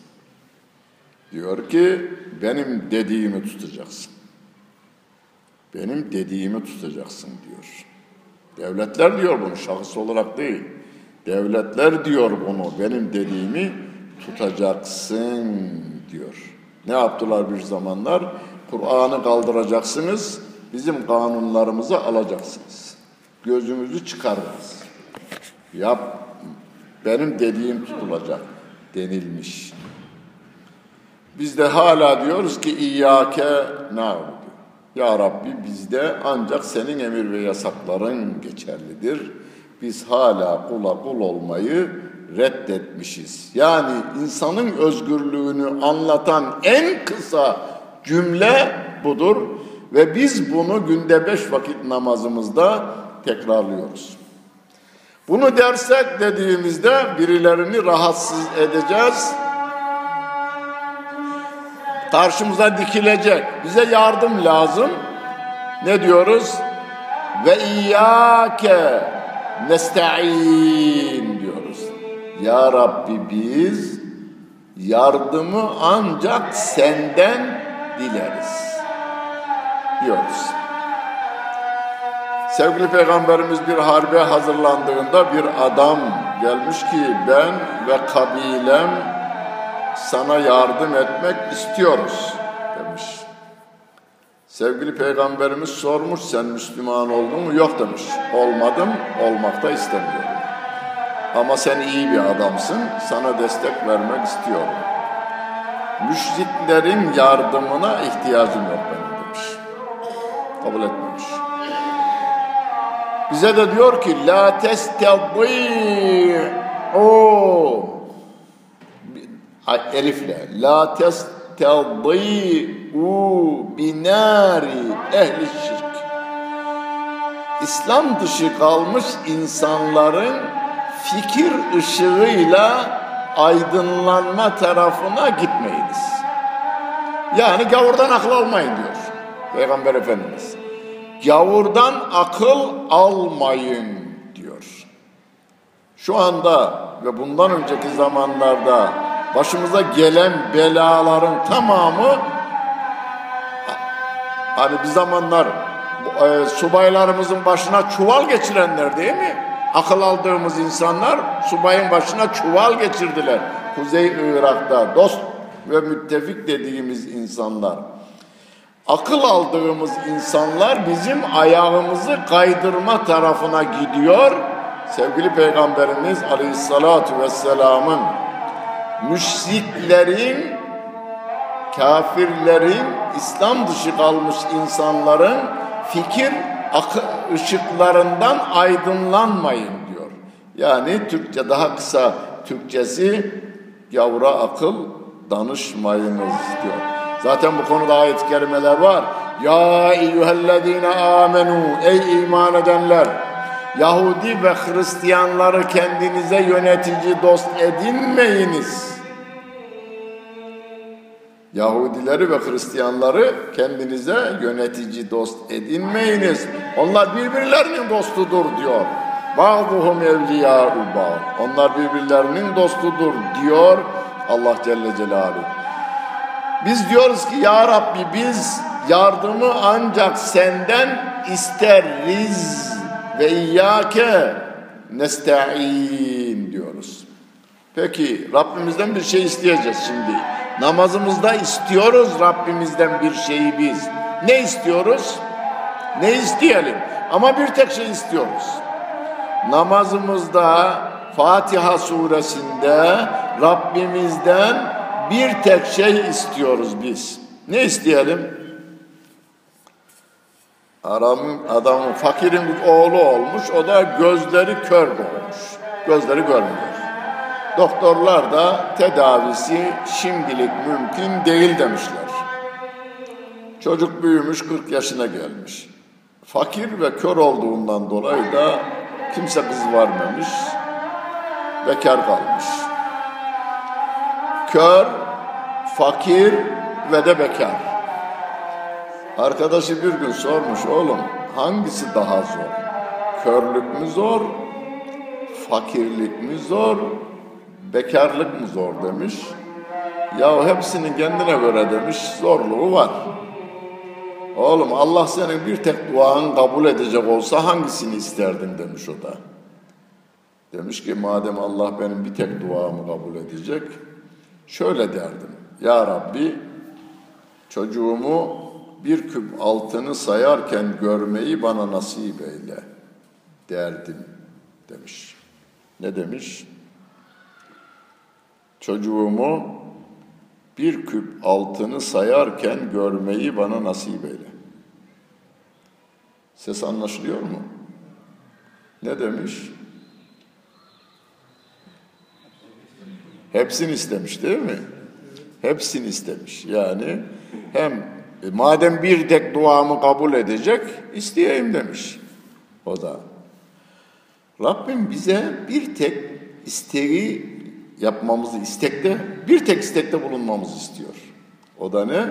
Diyor ki benim dediğimi tutacaksın. Benim dediğimi tutacaksın diyor. Devletler diyor bunu şahıs olarak değil. Devletler diyor bunu benim dediğimi tutacaksın diyor. Ne yaptılar bir zamanlar? Kur'an'ı kaldıracaksınız, bizim kanunlarımızı alacaksınız. Gözümüzü çıkarırız. Yap, benim dediğim tutulacak denilmiş. Biz de hala diyoruz ki İyyâke na'budu. Ya Rabbi bizde ancak senin emir ve yasakların geçerlidir. Biz hala kula kul olmayı reddetmişiz. Yani insanın özgürlüğünü anlatan en kısa cümle budur. Ve biz bunu günde beş vakit namazımızda tekrarlıyoruz. Bunu dersek dediğimizde birilerini rahatsız edeceğiz karşımıza dikilecek. Bize yardım lazım. Ne diyoruz? Ve iyyake nesta'in. Ya Rabbi biz yardımı ancak senden dileriz diyoruz. Sevgili Peygamberimiz bir harbe hazırlandığında bir adam gelmiş ki ben ve kabilem sana yardım etmek istiyoruz demiş. Sevgili peygamberimiz sormuş sen Müslüman oldun mu? Yok demiş. Olmadım, olmak da istemiyorum. Ama sen iyi bir adamsın, sana destek vermek istiyorum. Müşriklerin yardımına ihtiyacım yok benim demiş. Kabul etmemiş. Bize de diyor ki la testadî'û elifle la testadi'u binari ehli şirk İslam dışı kalmış insanların fikir ışığıyla aydınlanma tarafına gitmeyiniz. Yani gavurdan akıl almayın diyor Peygamber Efendimiz. Gavurdan akıl almayın diyor. Şu anda ve bundan önceki zamanlarda başımıza gelen belaların tamamı hani bir zamanlar e, subaylarımızın başına çuval geçirenler değil mi? Akıl aldığımız insanlar subayın başına çuval geçirdiler. Kuzey Irak'ta dost ve müttefik dediğimiz insanlar. Akıl aldığımız insanlar bizim ayağımızı kaydırma tarafına gidiyor. Sevgili Peygamberimiz Aleyhisselatü Vesselam'ın müşriklerin, kafirlerin, İslam dışı kalmış insanların fikir ışıklarından aydınlanmayın diyor. Yani Türkçe daha kısa Türkçesi yavra akıl danışmayınız diyor. Zaten bu konuda ayet-i kerimeler var. Ya eyyühellezine amenu ey iman edenler Yahudi ve Hristiyanları kendinize yönetici dost edinmeyiniz. Yahudileri ve Hristiyanları kendinize yönetici dost edinmeyiniz. Onlar birbirlerinin dostudur diyor. Bazıhum evliyâ'u bâ. Onlar birbirlerinin dostudur diyor Allah Celle Celaluhu. Biz diyoruz ki ya Rabbi biz yardımı ancak senden isteriz ve iyyâke nesta'in diyoruz. Peki Rabbimizden bir şey isteyeceğiz şimdi. Namazımızda istiyoruz Rabbimizden bir şeyi biz. Ne istiyoruz? Ne isteyelim? Ama bir tek şey istiyoruz. Namazımızda Fatiha suresinde Rabbimizden bir tek şey istiyoruz biz. Ne isteyelim? Adamın, adamın fakirin oğlu olmuş, o da gözleri kör olmuş. Gözleri görmüyor. Doktorlar da tedavisi şimdilik mümkün değil demişler. Çocuk büyümüş 40 yaşına gelmiş. Fakir ve kör olduğundan dolayı da kimse kız vermemiş. Bekar kalmış. Kör, fakir ve de bekar. Arkadaşı bir gün sormuş oğlum hangisi daha zor? Körlük mü zor? Fakirlik mi zor? Bekarlık mı zor demiş. Ya hepsinin kendine göre demiş zorluğu var. Oğlum Allah senin bir tek duanı kabul edecek olsa hangisini isterdin demiş o da. Demiş ki madem Allah benim bir tek duamı kabul edecek şöyle derdim. Ya Rabbi çocuğumu bir küp altını sayarken görmeyi bana nasip eyle derdim demiş. Ne demiş? Çocuğumu bir küp altını sayarken görmeyi bana nasip eyle. Ses anlaşılıyor mu? Ne demiş? Hepsini istemiş değil mi? Hepsini istemiş. Yani hem e, madem bir tek duamı kabul edecek, isteyeyim demiş. O da. Rabbim bize bir tek isteği yapmamızı istekte, bir tek istekte bulunmamızı istiyor. O da ne?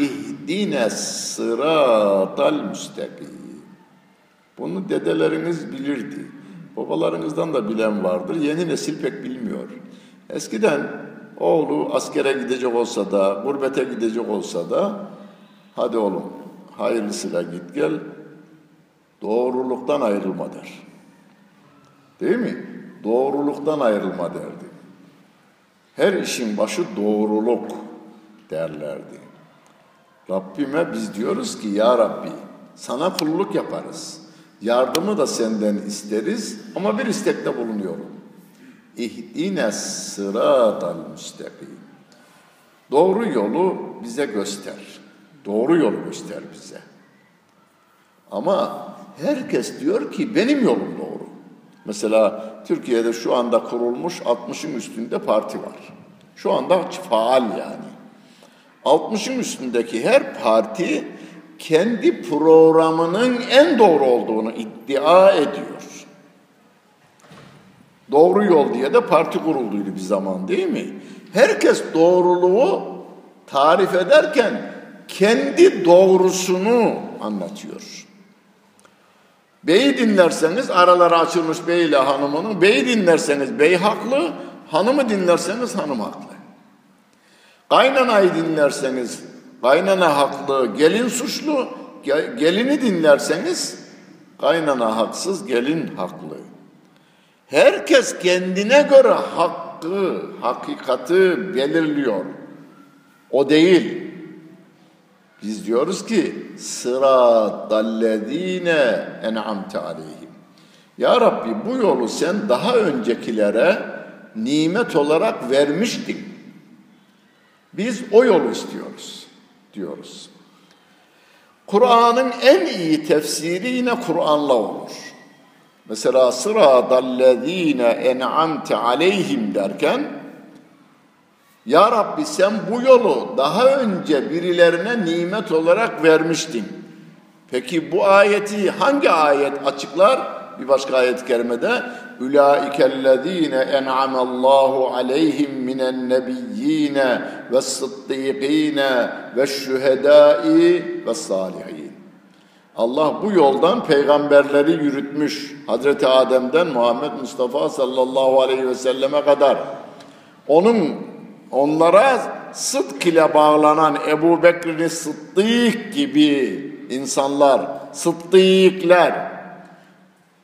İhdine sıratal müstakim. Bunu dedeleriniz bilirdi. Babalarınızdan da bilen vardır. Yeni nesil pek bilmiyor. Eskiden oğlu askere gidecek olsa da, gurbete gidecek olsa da hadi oğlum hayırlısıyla git gel doğruluktan ayrılma der. Değil mi? Doğruluktan ayrılma derdi. Her işin başı doğruluk derlerdi. Rabbime biz diyoruz ki ya Rabbi sana kulluk yaparız. Yardımı da senden isteriz ama bir istekte bulunuyorum. İhdine sıratal müstakim. Doğru yolu bize göster. Doğru yolu göster bize. Ama herkes diyor ki benim yolum doğru. Mesela Türkiye'de şu anda kurulmuş 60'ın üstünde parti var. Şu anda faal yani. 60'ın üstündeki her parti kendi programının en doğru olduğunu iddia ediyor. Doğru yol diye de parti kurulduydu bir zaman değil mi? Herkes doğruluğu tarif ederken kendi doğrusunu anlatıyor. Beyi dinlerseniz araları açılmış bey ile hanımının. Beyi dinlerseniz bey haklı, hanımı dinlerseniz hanım haklı. Kaynanayı dinlerseniz kaynana haklı, gelin suçlu. Gelini dinlerseniz kaynana haksız, gelin haklı. Herkes kendine göre hakkı, hakikati belirliyor. O değil. Biz diyoruz ki sıratallezine en'amte aleyhim. Ya Rabbi bu yolu sen daha öncekilere nimet olarak vermiştin. Biz o yolu istiyoruz diyoruz. Kur'an'ın en iyi tefsiri yine Kur'an'la olur. Mesela sıratallezine en'amte aleyhim derken ya Rabbi sen bu yolu daha önce birilerine nimet olarak vermiştin. Peki bu ayeti hangi ayet açıklar? Bir başka ayet-i kerimede Ulaikellezine en'amallahu aleyhim minen nebiyyine ve sıddıkine ve şühedai ve salihin. Allah bu yoldan peygamberleri yürütmüş. Hazreti Adem'den Muhammed Mustafa sallallahu aleyhi ve selleme kadar. Onun onlara sıdk ile bağlanan Ebu Bekir'in Sıddık gibi insanlar, Sıddıkler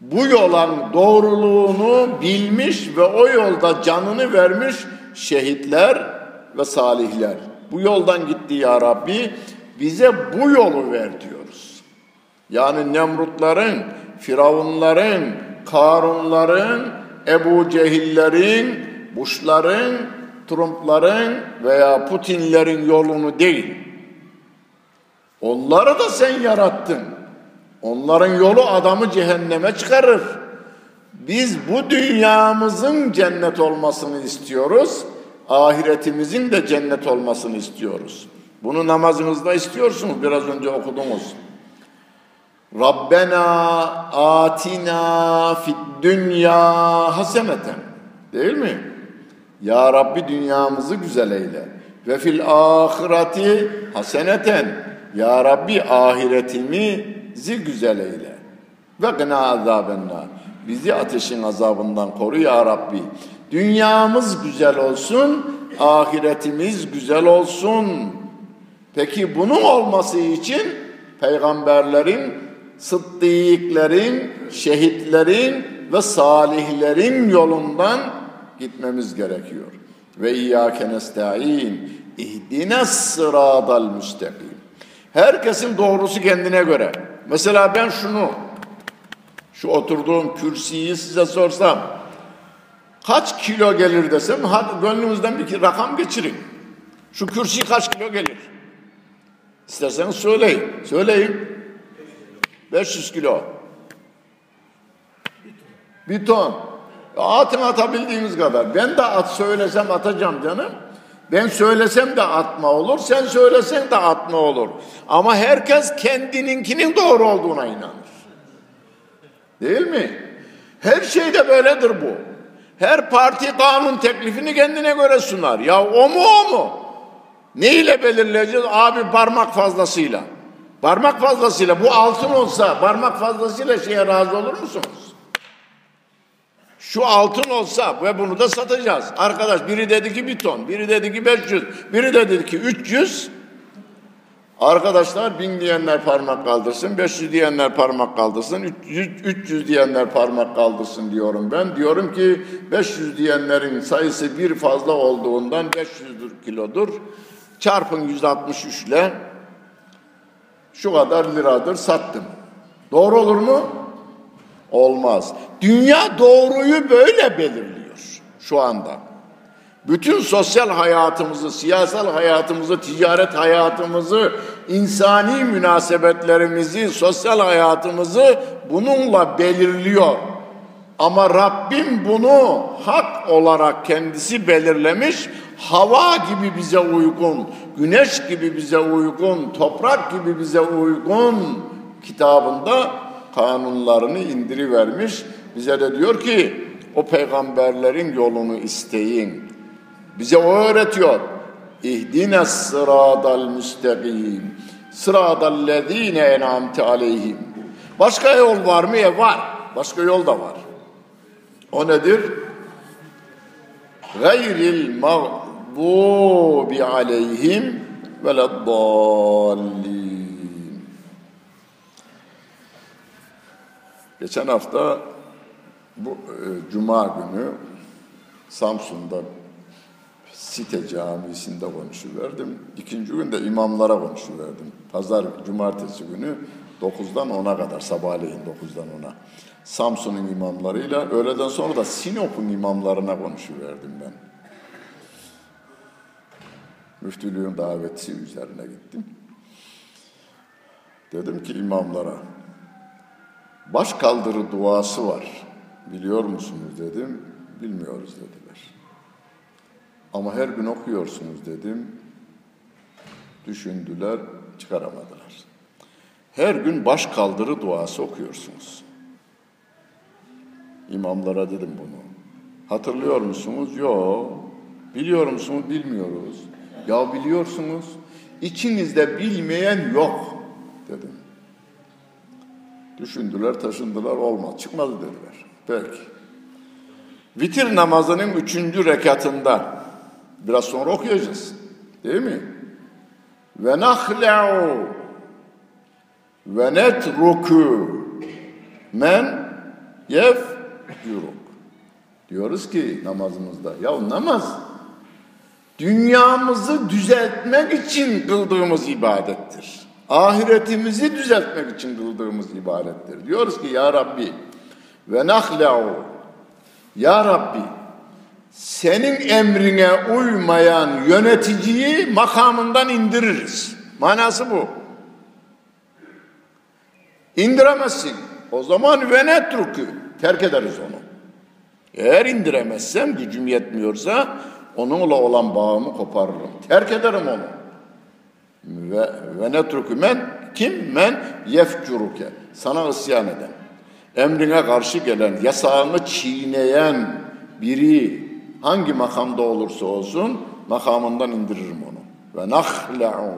bu yolan doğruluğunu bilmiş ve o yolda canını vermiş şehitler ve salihler. Bu yoldan gitti ya Rabbi bize bu yolu ver diyoruz. Yani Nemrutların, Firavunların, Karunların, Ebu Cehillerin, Buşların, Trumpların veya Putinlerin yolunu değil. Onları da sen yarattın. Onların yolu adamı cehenneme çıkarır. Biz bu dünyamızın cennet olmasını istiyoruz. Ahiretimizin de cennet olmasını istiyoruz. Bunu namazınızda istiyorsunuz. Biraz önce okudunuz. Rabbena atina fid dünya haseneten. Değil mi? Ya Rabbi dünyamızı güzel eyle. Ve fil ahireti haseneten. Ya Rabbi ahiretimizi güzel eyle. Ve gına azabennar. Bizi ateşin azabından koru ya Rabbi. Dünyamız güzel olsun, ahiretimiz güzel olsun. Peki bunun olması için peygamberlerin, sıddıklerin, şehitlerin ve salihlerin yolundan gitmemiz gerekiyor. Ve iyyâke nesta'in ihdine sıradal müstakim. Herkesin doğrusu kendine göre. Mesela ben şunu, şu oturduğum kürsüyü size sorsam, kaç kilo gelir desem, hadi gönlünüzden bir rakam geçirin. Şu kürsü kaç kilo gelir? İsterseniz söyleyin. Söyleyin. 500 kilo. Bir ton. Atın atabildiğiniz kadar. Ben de at söylesem atacağım canım. Ben söylesem de atma olur, sen söylesen de atma olur. Ama herkes kendininkinin doğru olduğuna inanır. Değil mi? Her şeyde böyledir bu. Her parti kanun teklifini kendine göre sunar. Ya o mu o mu? Ne ile belirleyeceğiz? Abi parmak fazlasıyla. Parmak fazlasıyla bu altın olsa parmak fazlasıyla şeye razı olur musunuz? Şu altın olsa ve bunu da satacağız. Arkadaş biri dedi ki bir ton, biri dedi ki 500, biri de dedi ki 300. Arkadaşlar bin diyenler parmak kaldırsın, 500 diyenler parmak kaldırsın, 300, 300 diyenler parmak kaldırsın diyorum ben. Diyorum ki 500 diyenlerin sayısı bir fazla olduğundan 500 kilodur. Çarpın 163 ile şu kadar liradır sattım. Doğru olur mu? Olmaz. Dünya doğruyu böyle belirliyor şu anda. Bütün sosyal hayatımızı, siyasal hayatımızı, ticaret hayatımızı, insani münasebetlerimizi, sosyal hayatımızı bununla belirliyor. Ama Rabbim bunu hak olarak kendisi belirlemiş. Hava gibi bize uygun, güneş gibi bize uygun, toprak gibi bize uygun kitabında kanunlarını indirivermiş. Bize de diyor ki o peygamberlerin yolunu isteyin. Bize o öğretiyor. İhdine sıradal müstakim. Sıradal lezine enamte aleyhim. Başka yol var mı? E var. Başka yol da var. O nedir? Gayril mağdubi aleyhim ve Geçen hafta bu e, Cuma günü Samsun'da site camisinde konuşuverdim. İkinci gün de imamlara konuşuverdim. Pazar, cumartesi günü 9'dan 10'a kadar, sabahleyin 9'dan 10'a. Samsun'un imamlarıyla, öğleden sonra da Sinop'un imamlarına konuşuverdim ben. Müftülüğün daveti üzerine gittim. Dedim ki imamlara, baş kaldırı duası var. Biliyor musunuz dedim. Bilmiyoruz dediler. Ama her gün okuyorsunuz dedim. Düşündüler, çıkaramadılar. Her gün baş kaldırı duası okuyorsunuz. İmamlara dedim bunu. Hatırlıyor musunuz? Yok. Biliyor musunuz? Bilmiyoruz. Ya biliyorsunuz. İçinizde bilmeyen yok dedim. Düşündüler, taşındılar, olmaz. Çıkmadı dediler. Peki. Vitir namazının üçüncü rekatında biraz sonra okuyacağız. Değil mi? Ve nahle'u ve netruku men yef yuruk. Diyoruz ki namazımızda. Ya namaz dünyamızı düzeltmek için kıldığımız ibadettir. Ahiretimizi düzeltmek için kıldığımız ibadettir. Diyoruz ki ya Rabbi ve nahle'u ya Rabbi senin emrine uymayan yöneticiyi makamından indiririz. Manası bu. İndiremezsin. O zaman ve netrukü. Terk ederiz onu. Eğer indiremezsem, gücüm yetmiyorsa onunla olan bağımı koparırım. Terk ederim onu. Ve ve netruku men kim? Men yefcuruke sana isyan eden emrine karşı gelen yasağını çiğneyen biri hangi makamda olursa olsun makamından indiririm onu. Ve nahla'u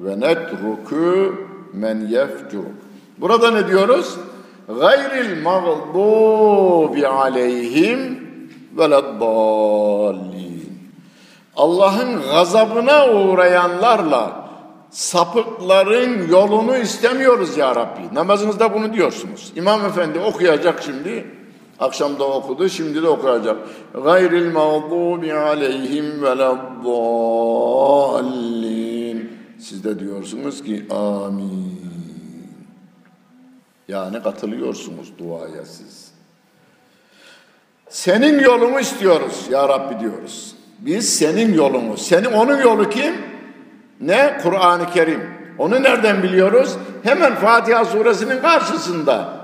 ve netruku men yefcuruk. Burada ne diyoruz? Gayril mağdubi aleyhim veleddallin Allah'ın gazabına uğrayanlarla sapıkların yolunu istemiyoruz ya Rabbi. Namazınızda bunu diyorsunuz. İmam Efendi okuyacak şimdi. Akşamda okudu, şimdi de okuyacak. Gayril mağdubi aleyhim veleddallin. Siz de diyorsunuz ki amin. Yani katılıyorsunuz duaya siz. Senin yolunu istiyoruz ya Rabbi diyoruz. Biz senin yolunu, senin onun yolu kim? Ne? Kur'an-ı Kerim. Onu nereden biliyoruz? Hemen Fatiha suresinin karşısında.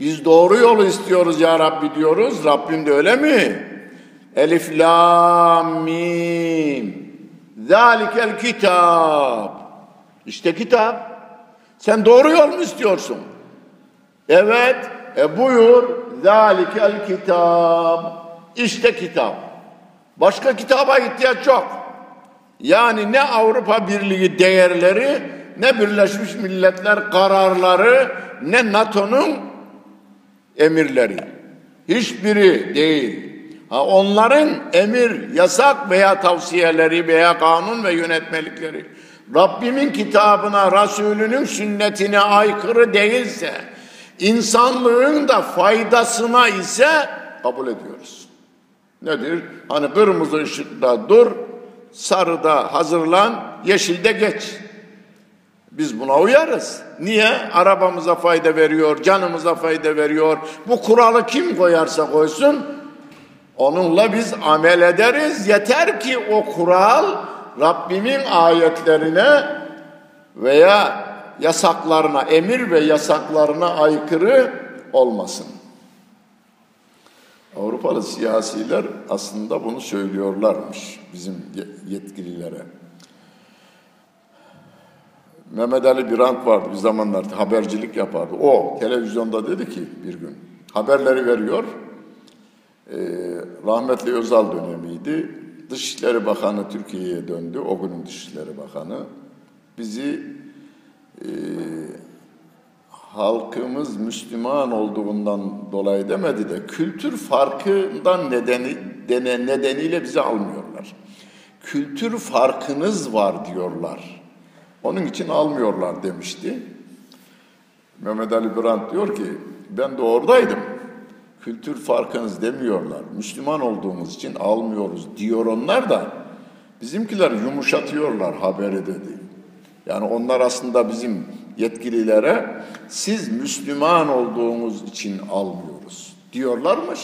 Biz doğru yolu istiyoruz ya Rabbi diyoruz. Rabbim de öyle mi? Elif, Lam, Mim. Zalikel kitap. İşte kitap. Sen doğru yol mu istiyorsun? Evet. E buyur. Zalikel kitap. İşte kitap. Başka kitaba ihtiyaç yok. Yani ne Avrupa Birliği değerleri, ne Birleşmiş Milletler kararları, ne NATO'nun emirleri. Hiçbiri değil. Ha, onların emir, yasak veya tavsiyeleri veya kanun ve yönetmelikleri Rabbimin kitabına, Resulünün sünnetine aykırı değilse, insanlığın da faydasına ise kabul ediyoruz. Nedir? Hani kırmızı ışıkta dur, sarıda hazırlan, yeşilde geç. Biz buna uyarız. Niye? Arabamıza fayda veriyor, canımıza fayda veriyor. Bu kuralı kim koyarsa koysun, onunla biz amel ederiz. Yeter ki o kural Rabbimin ayetlerine veya yasaklarına, emir ve yasaklarına aykırı olmasın. Avrupalı siyasiler aslında bunu söylüyorlarmış bizim yetkililere. Mehmet Ali Birant vardı bir zamanlar habercilik yapardı. O televizyonda dedi ki bir gün haberleri veriyor. Ee, rahmetli Özal dönemiydi. Dışişleri Bakanı Türkiye'ye döndü. O günün Dışişleri Bakanı. Bizi e, halkımız Müslüman olduğundan dolayı demedi de kültür farkından nedeni dene, nedeniyle bizi almıyorlar. Kültür farkınız var diyorlar. Onun için almıyorlar demişti. Mehmet Ali Brandt diyor ki ben de oradaydım. Kültür farkınız demiyorlar. Müslüman olduğumuz için almıyoruz diyor onlar da bizimkiler yumuşatıyorlar haberi dedi. Yani onlar aslında bizim yetkililere siz Müslüman olduğunuz için almıyoruz diyorlarmış.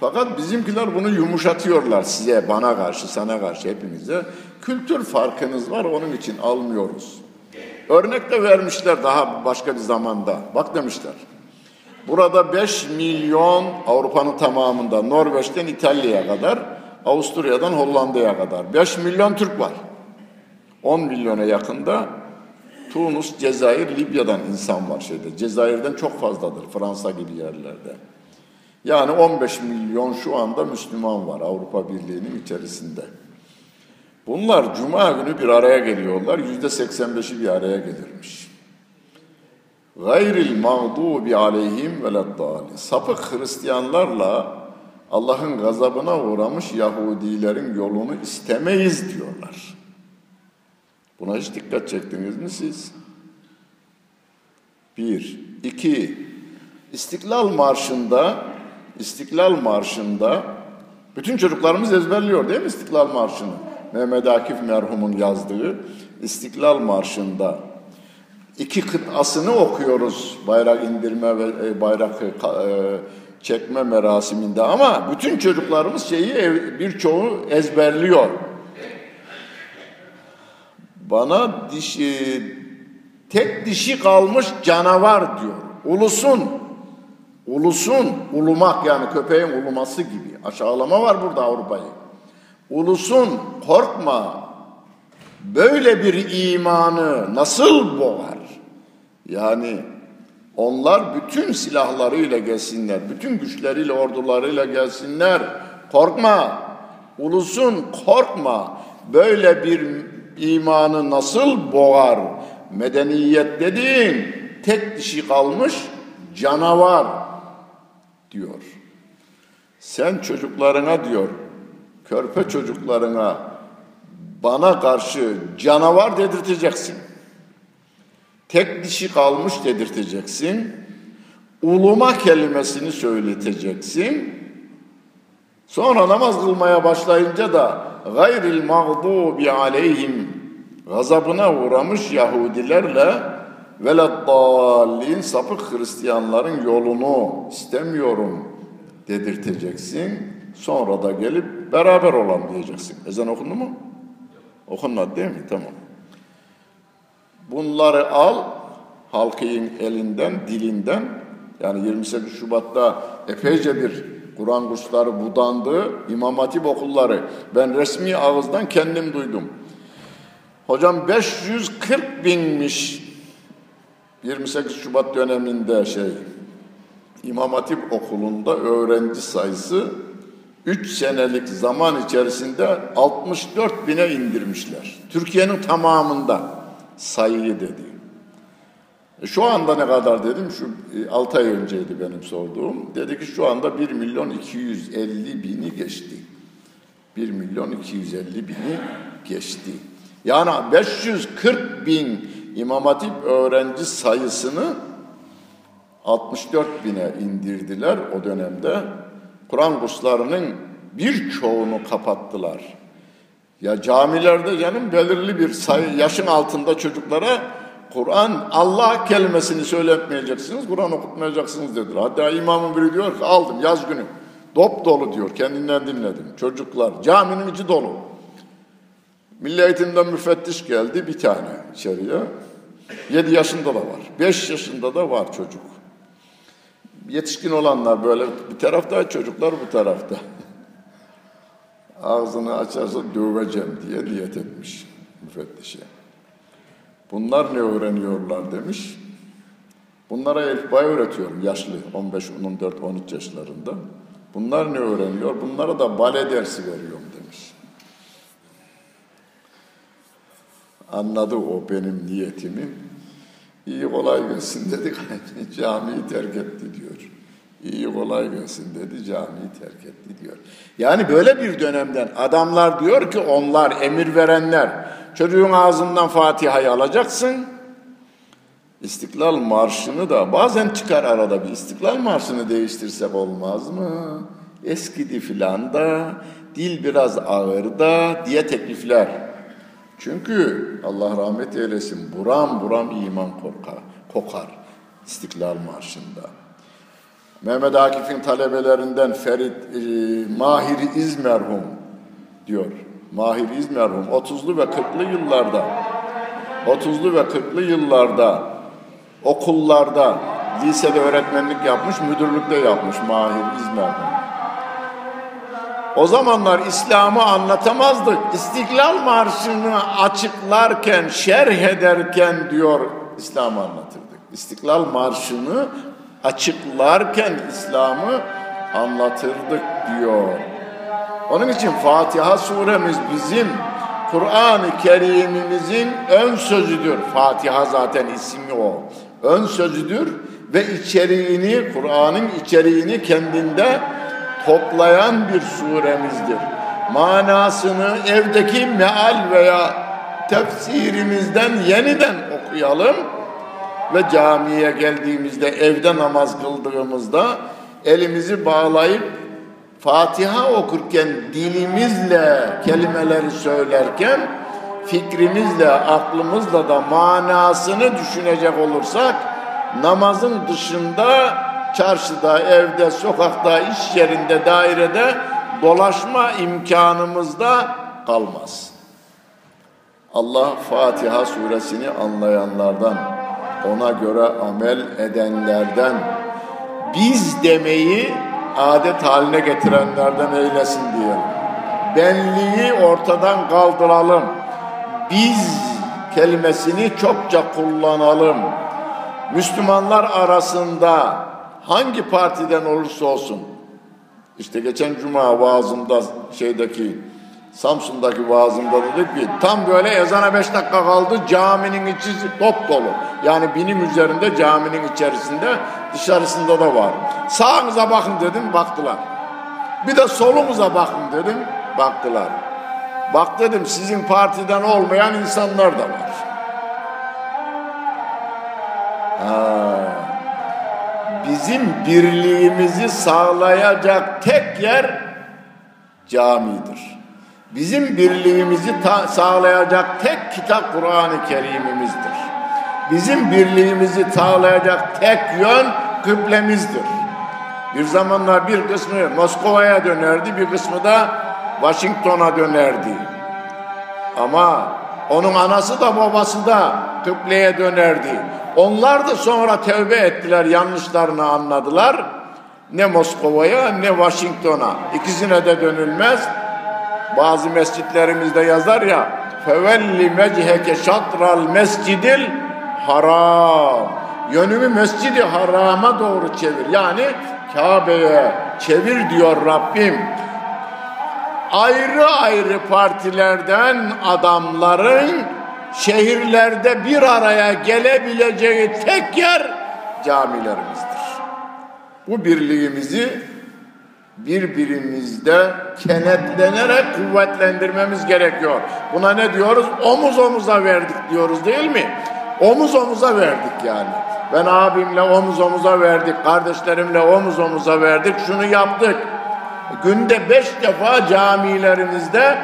Fakat bizimkiler bunu yumuşatıyorlar size, bana karşı, sana karşı, hepimize. Kültür farkınız var, onun için almıyoruz. Örnek de vermişler daha başka bir zamanda. Bak demişler. Burada 5 milyon Avrupa'nın tamamında, Norveç'ten İtalya'ya kadar, Avusturya'dan Hollanda'ya kadar 5 milyon Türk var. 10 milyona yakında Tunus, Cezayir, Libya'dan insan var şeyde. Cezayir'den çok fazladır Fransa gibi yerlerde. Yani 15 milyon şu anda Müslüman var Avrupa Birliği'nin içerisinde. Bunlar cuma günü bir araya geliyorlar. Yüzde 85'i bir araya gelirmiş. Gayril mağdubi aleyhim veleddali. Sapık Hristiyanlarla Allah'ın gazabına uğramış Yahudilerin yolunu istemeyiz diyorlar. Buna hiç dikkat çektiniz mi siz? Bir. iki. İstiklal Marşı'nda İstiklal Marşı'nda bütün çocuklarımız ezberliyor değil mi İstiklal Marşı'nı? Mehmet Akif merhumun yazdığı İstiklal Marşı'nda iki kıtasını okuyoruz bayrak indirme ve e, bayrak e, çekme merasiminde ama bütün çocuklarımız şeyi birçoğu ezberliyor. Bana dişi, tek dişi kalmış canavar diyor. Ulusun, ulusun, ulumak yani köpeğin uluması gibi. Aşağılama var burada Avrupa'yı. Ulusun, korkma. böyle bir imanı nasıl boğar? Yani onlar bütün silahlarıyla gelsinler, bütün güçleriyle, ordularıyla gelsinler. Korkma, ulusun korkma. Böyle bir imanı nasıl boğar? Medeniyet dediğin tek dişi kalmış canavar diyor. Sen çocuklarına diyor, körpe çocuklarına bana karşı canavar dedirteceksin. Tek dişi kalmış dedirteceksin. Uluma kelimesini söyleteceksin. Sonra namaz kılmaya başlayınca da gayril mağdubi aleyhim gazabına uğramış Yahudilerle veleddallin sapık Hristiyanların yolunu istemiyorum dedirteceksin. Sonra da gelip beraber olalım diyeceksin. Ezan okundu mu? Okunmadı değil mi? Tamam. Bunları al, halkın elinden, dilinden. Yani 28 Şubat'ta epeyce bir Kur'an kursları budandı, İmam Hatip okulları. Ben resmi ağızdan kendim duydum. Hocam 540 binmiş 28 Şubat döneminde şey İmam Hatip okulunda öğrenci sayısı 3 senelik zaman içerisinde 64 bine indirmişler. Türkiye'nin tamamında sayıyı dedi. Şu anda ne kadar dedim, şu 6 e, ay önceydi benim sorduğum. Dedi ki şu anda 1 milyon 250 bini geçti. 1 milyon 250 bini geçti. Yani 540 bin İmam Hatip öğrenci sayısını 64 bine indirdiler o dönemde. Kur'an kurslarının birçoğunu kapattılar. Ya camilerde canım belirli bir sayı yaşın altında çocuklara Kur'an Allah kelimesini söyletmeyeceksiniz, Kur'an okutmayacaksınız dediler. Hatta imamın biri diyor ki aldım yaz günü. Dop dolu diyor kendinden dinledim. Çocuklar caminin içi dolu. Milli eğitimden müfettiş geldi bir tane içeriye. Yedi yaşında da var. Beş yaşında da var çocuk. Yetişkin olanlar böyle bir tarafta, çocuklar bu tarafta. [laughs] Ağzını açarsa döveceğim diye niyet etmiş müfettişe. Bunlar ne öğreniyorlar demiş. Bunlara elfbayı öğretiyorum yaşlı 15, 14, 13 yaşlarında. Bunlar ne öğreniyor? Bunlara da bale dersi veriyorum demiş. Anladı o benim niyetimi. İyi kolay gelsin [laughs] dedi, camiyi terk etti diyor. İyi kolay gelsin dedi, camiyi terk etti diyor. Yani böyle bir dönemden adamlar diyor ki onlar emir verenler, çocuğun ağzından Fatiha'yı alacaksın, İstiklal Marşı'nı da bazen çıkar arada bir İstiklal Marşı'nı değiştirsek olmaz mı? Eskidi filan da, dil biraz ağır da diye teklifler. Çünkü Allah rahmet eylesin buram buram iman korkar, kokar İstiklal Marşı'nda. Mehmet Akif'in talebelerinden Ferit e, Mahir İzmerhum diyor. Mahir İzmerhum 30'lu ve 40'lı yıllarda 30'lu ve 40'lı yıllarda okullarda lisede öğretmenlik yapmış, müdürlükte yapmış Mahir İzmerhum. O zamanlar İslam'ı anlatamazdık. İstiklal Marşı'nı açıklarken, şerh ederken diyor İslam'ı anlatırdık. İstiklal Marşı'nı açıklarken İslam'ı anlatırdık diyor. Onun için Fatiha suremiz bizim Kur'an-ı Kerim'imizin ön sözüdür. Fatiha zaten ismi o. Ön sözüdür ve içeriğini, Kur'an'ın içeriğini kendinde toplayan bir suremizdir. Manasını evdeki meal veya tefsirimizden yeniden okuyalım ve camiye geldiğimizde evde namaz kıldığımızda elimizi bağlayıp Fatiha okurken dilimizle kelimeleri söylerken fikrimizle, aklımızla da manasını düşünecek olursak namazın dışında çarşıda, evde, sokakta, iş yerinde, dairede dolaşma imkanımız da kalmaz. Allah Fatiha suresini anlayanlardan, ona göre amel edenlerden, biz demeyi adet haline getirenlerden eylesin diye. Benliği ortadan kaldıralım. biz kelimesini çokça kullanalım. Müslümanlar arasında hangi partiden olursa olsun işte geçen cuma vaazımda şeydeki Samsun'daki vaazımda dedik ki tam böyle ezana beş dakika kaldı caminin içi top dolu. Yani binin üzerinde caminin içerisinde dışarısında da var. Sağınıza bakın dedim baktılar. Bir de solumuza bakın dedim baktılar. Bak dedim sizin partiden olmayan insanlar da var. Ha. Bizim birliğimizi sağlayacak tek yer camidir. Bizim birliğimizi sağlayacak tek kitap Kur'an-ı Kerim'imizdir. Bizim birliğimizi sağlayacak tek yön kıblemizdir. Bir zamanlar bir kısmı Moskova'ya dönerdi, bir kısmı da Washington'a dönerdi. Ama onun anası da babası da kıbleye dönerdi. Onlar da sonra tevbe ettiler, yanlışlarını anladılar. Ne Moskova'ya ne Washington'a. İkisine de dönülmez. Bazı mescitlerimizde yazar ya fevelli mecheke şatral mescidil haram. Yönümü mescidi harama doğru çevir. Yani Kabe'ye çevir diyor Rabbim. Ayrı ayrı partilerden adamların şehirlerde bir araya gelebileceği tek yer camilerimizdir. Bu birliğimizi birbirimizde kenetlenerek kuvvetlendirmemiz gerekiyor. Buna ne diyoruz? Omuz omuza verdik diyoruz değil mi? Omuz omuza verdik yani. Ben abimle omuz omuza verdik, kardeşlerimle omuz omuza verdik, şunu yaptık. Günde beş defa camilerimizde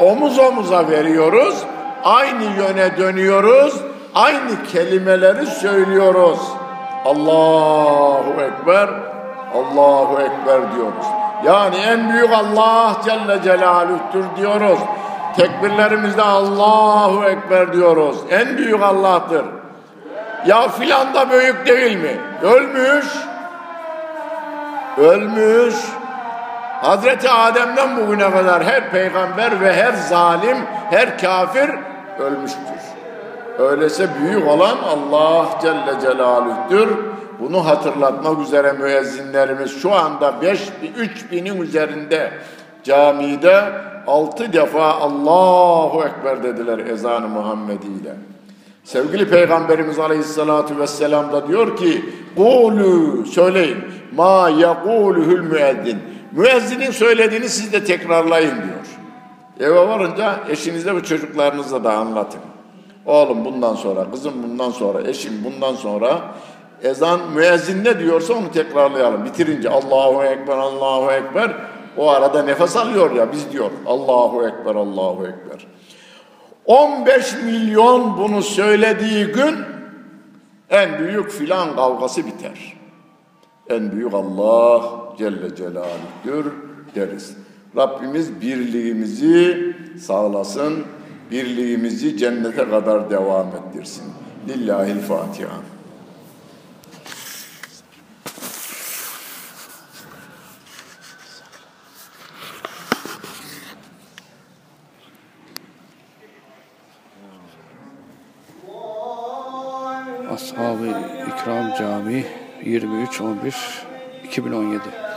omuz omuza veriyoruz, aynı yöne dönüyoruz, aynı kelimeleri söylüyoruz. Allahu Ekber, Allahu Ekber diyoruz. Yani en büyük Allah Celle Celaluh'tür diyoruz. Tekbirlerimizde Allahu Ekber diyoruz. En büyük Allah'tır. Ya filan da büyük değil mi? Ölmüş. Ölmüş. Hazreti Adem'den bugüne kadar her peygamber ve her zalim, her kafir ölmüştür. Öyleyse büyük olan Allah Celle Celaluh'tür. Bunu hatırlatmak üzere müezzinlerimiz şu anda 5 3000'in üzerinde camide altı defa Allahu Ekber dediler ezanı Muhammedi ile. Sevgili Peygamberimiz Aleyhisselatü Vesselam da diyor ki Kulu söyleyin ma yekuluhul müezzin Müezzinin söylediğini siz de tekrarlayın diyor. Eve varınca eşinizle ve çocuklarınızla da anlatın. Oğlum bundan sonra, kızım bundan sonra, eşim bundan sonra ezan müezzin ne diyorsa onu tekrarlayalım. Bitirince Allahu Ekber, Allahu Ekber o arada nefes alıyor ya biz diyor Allahu Ekber, Allahu Ekber. 15 milyon bunu söylediği gün en büyük filan kavgası biter. En büyük Allah Celle Celaluh'tür deriz. Rabbimiz birliğimizi sağlasın, birliğimizi cennete kadar devam ettirsin. Lillahil Fatiha. Camii 23 11 2017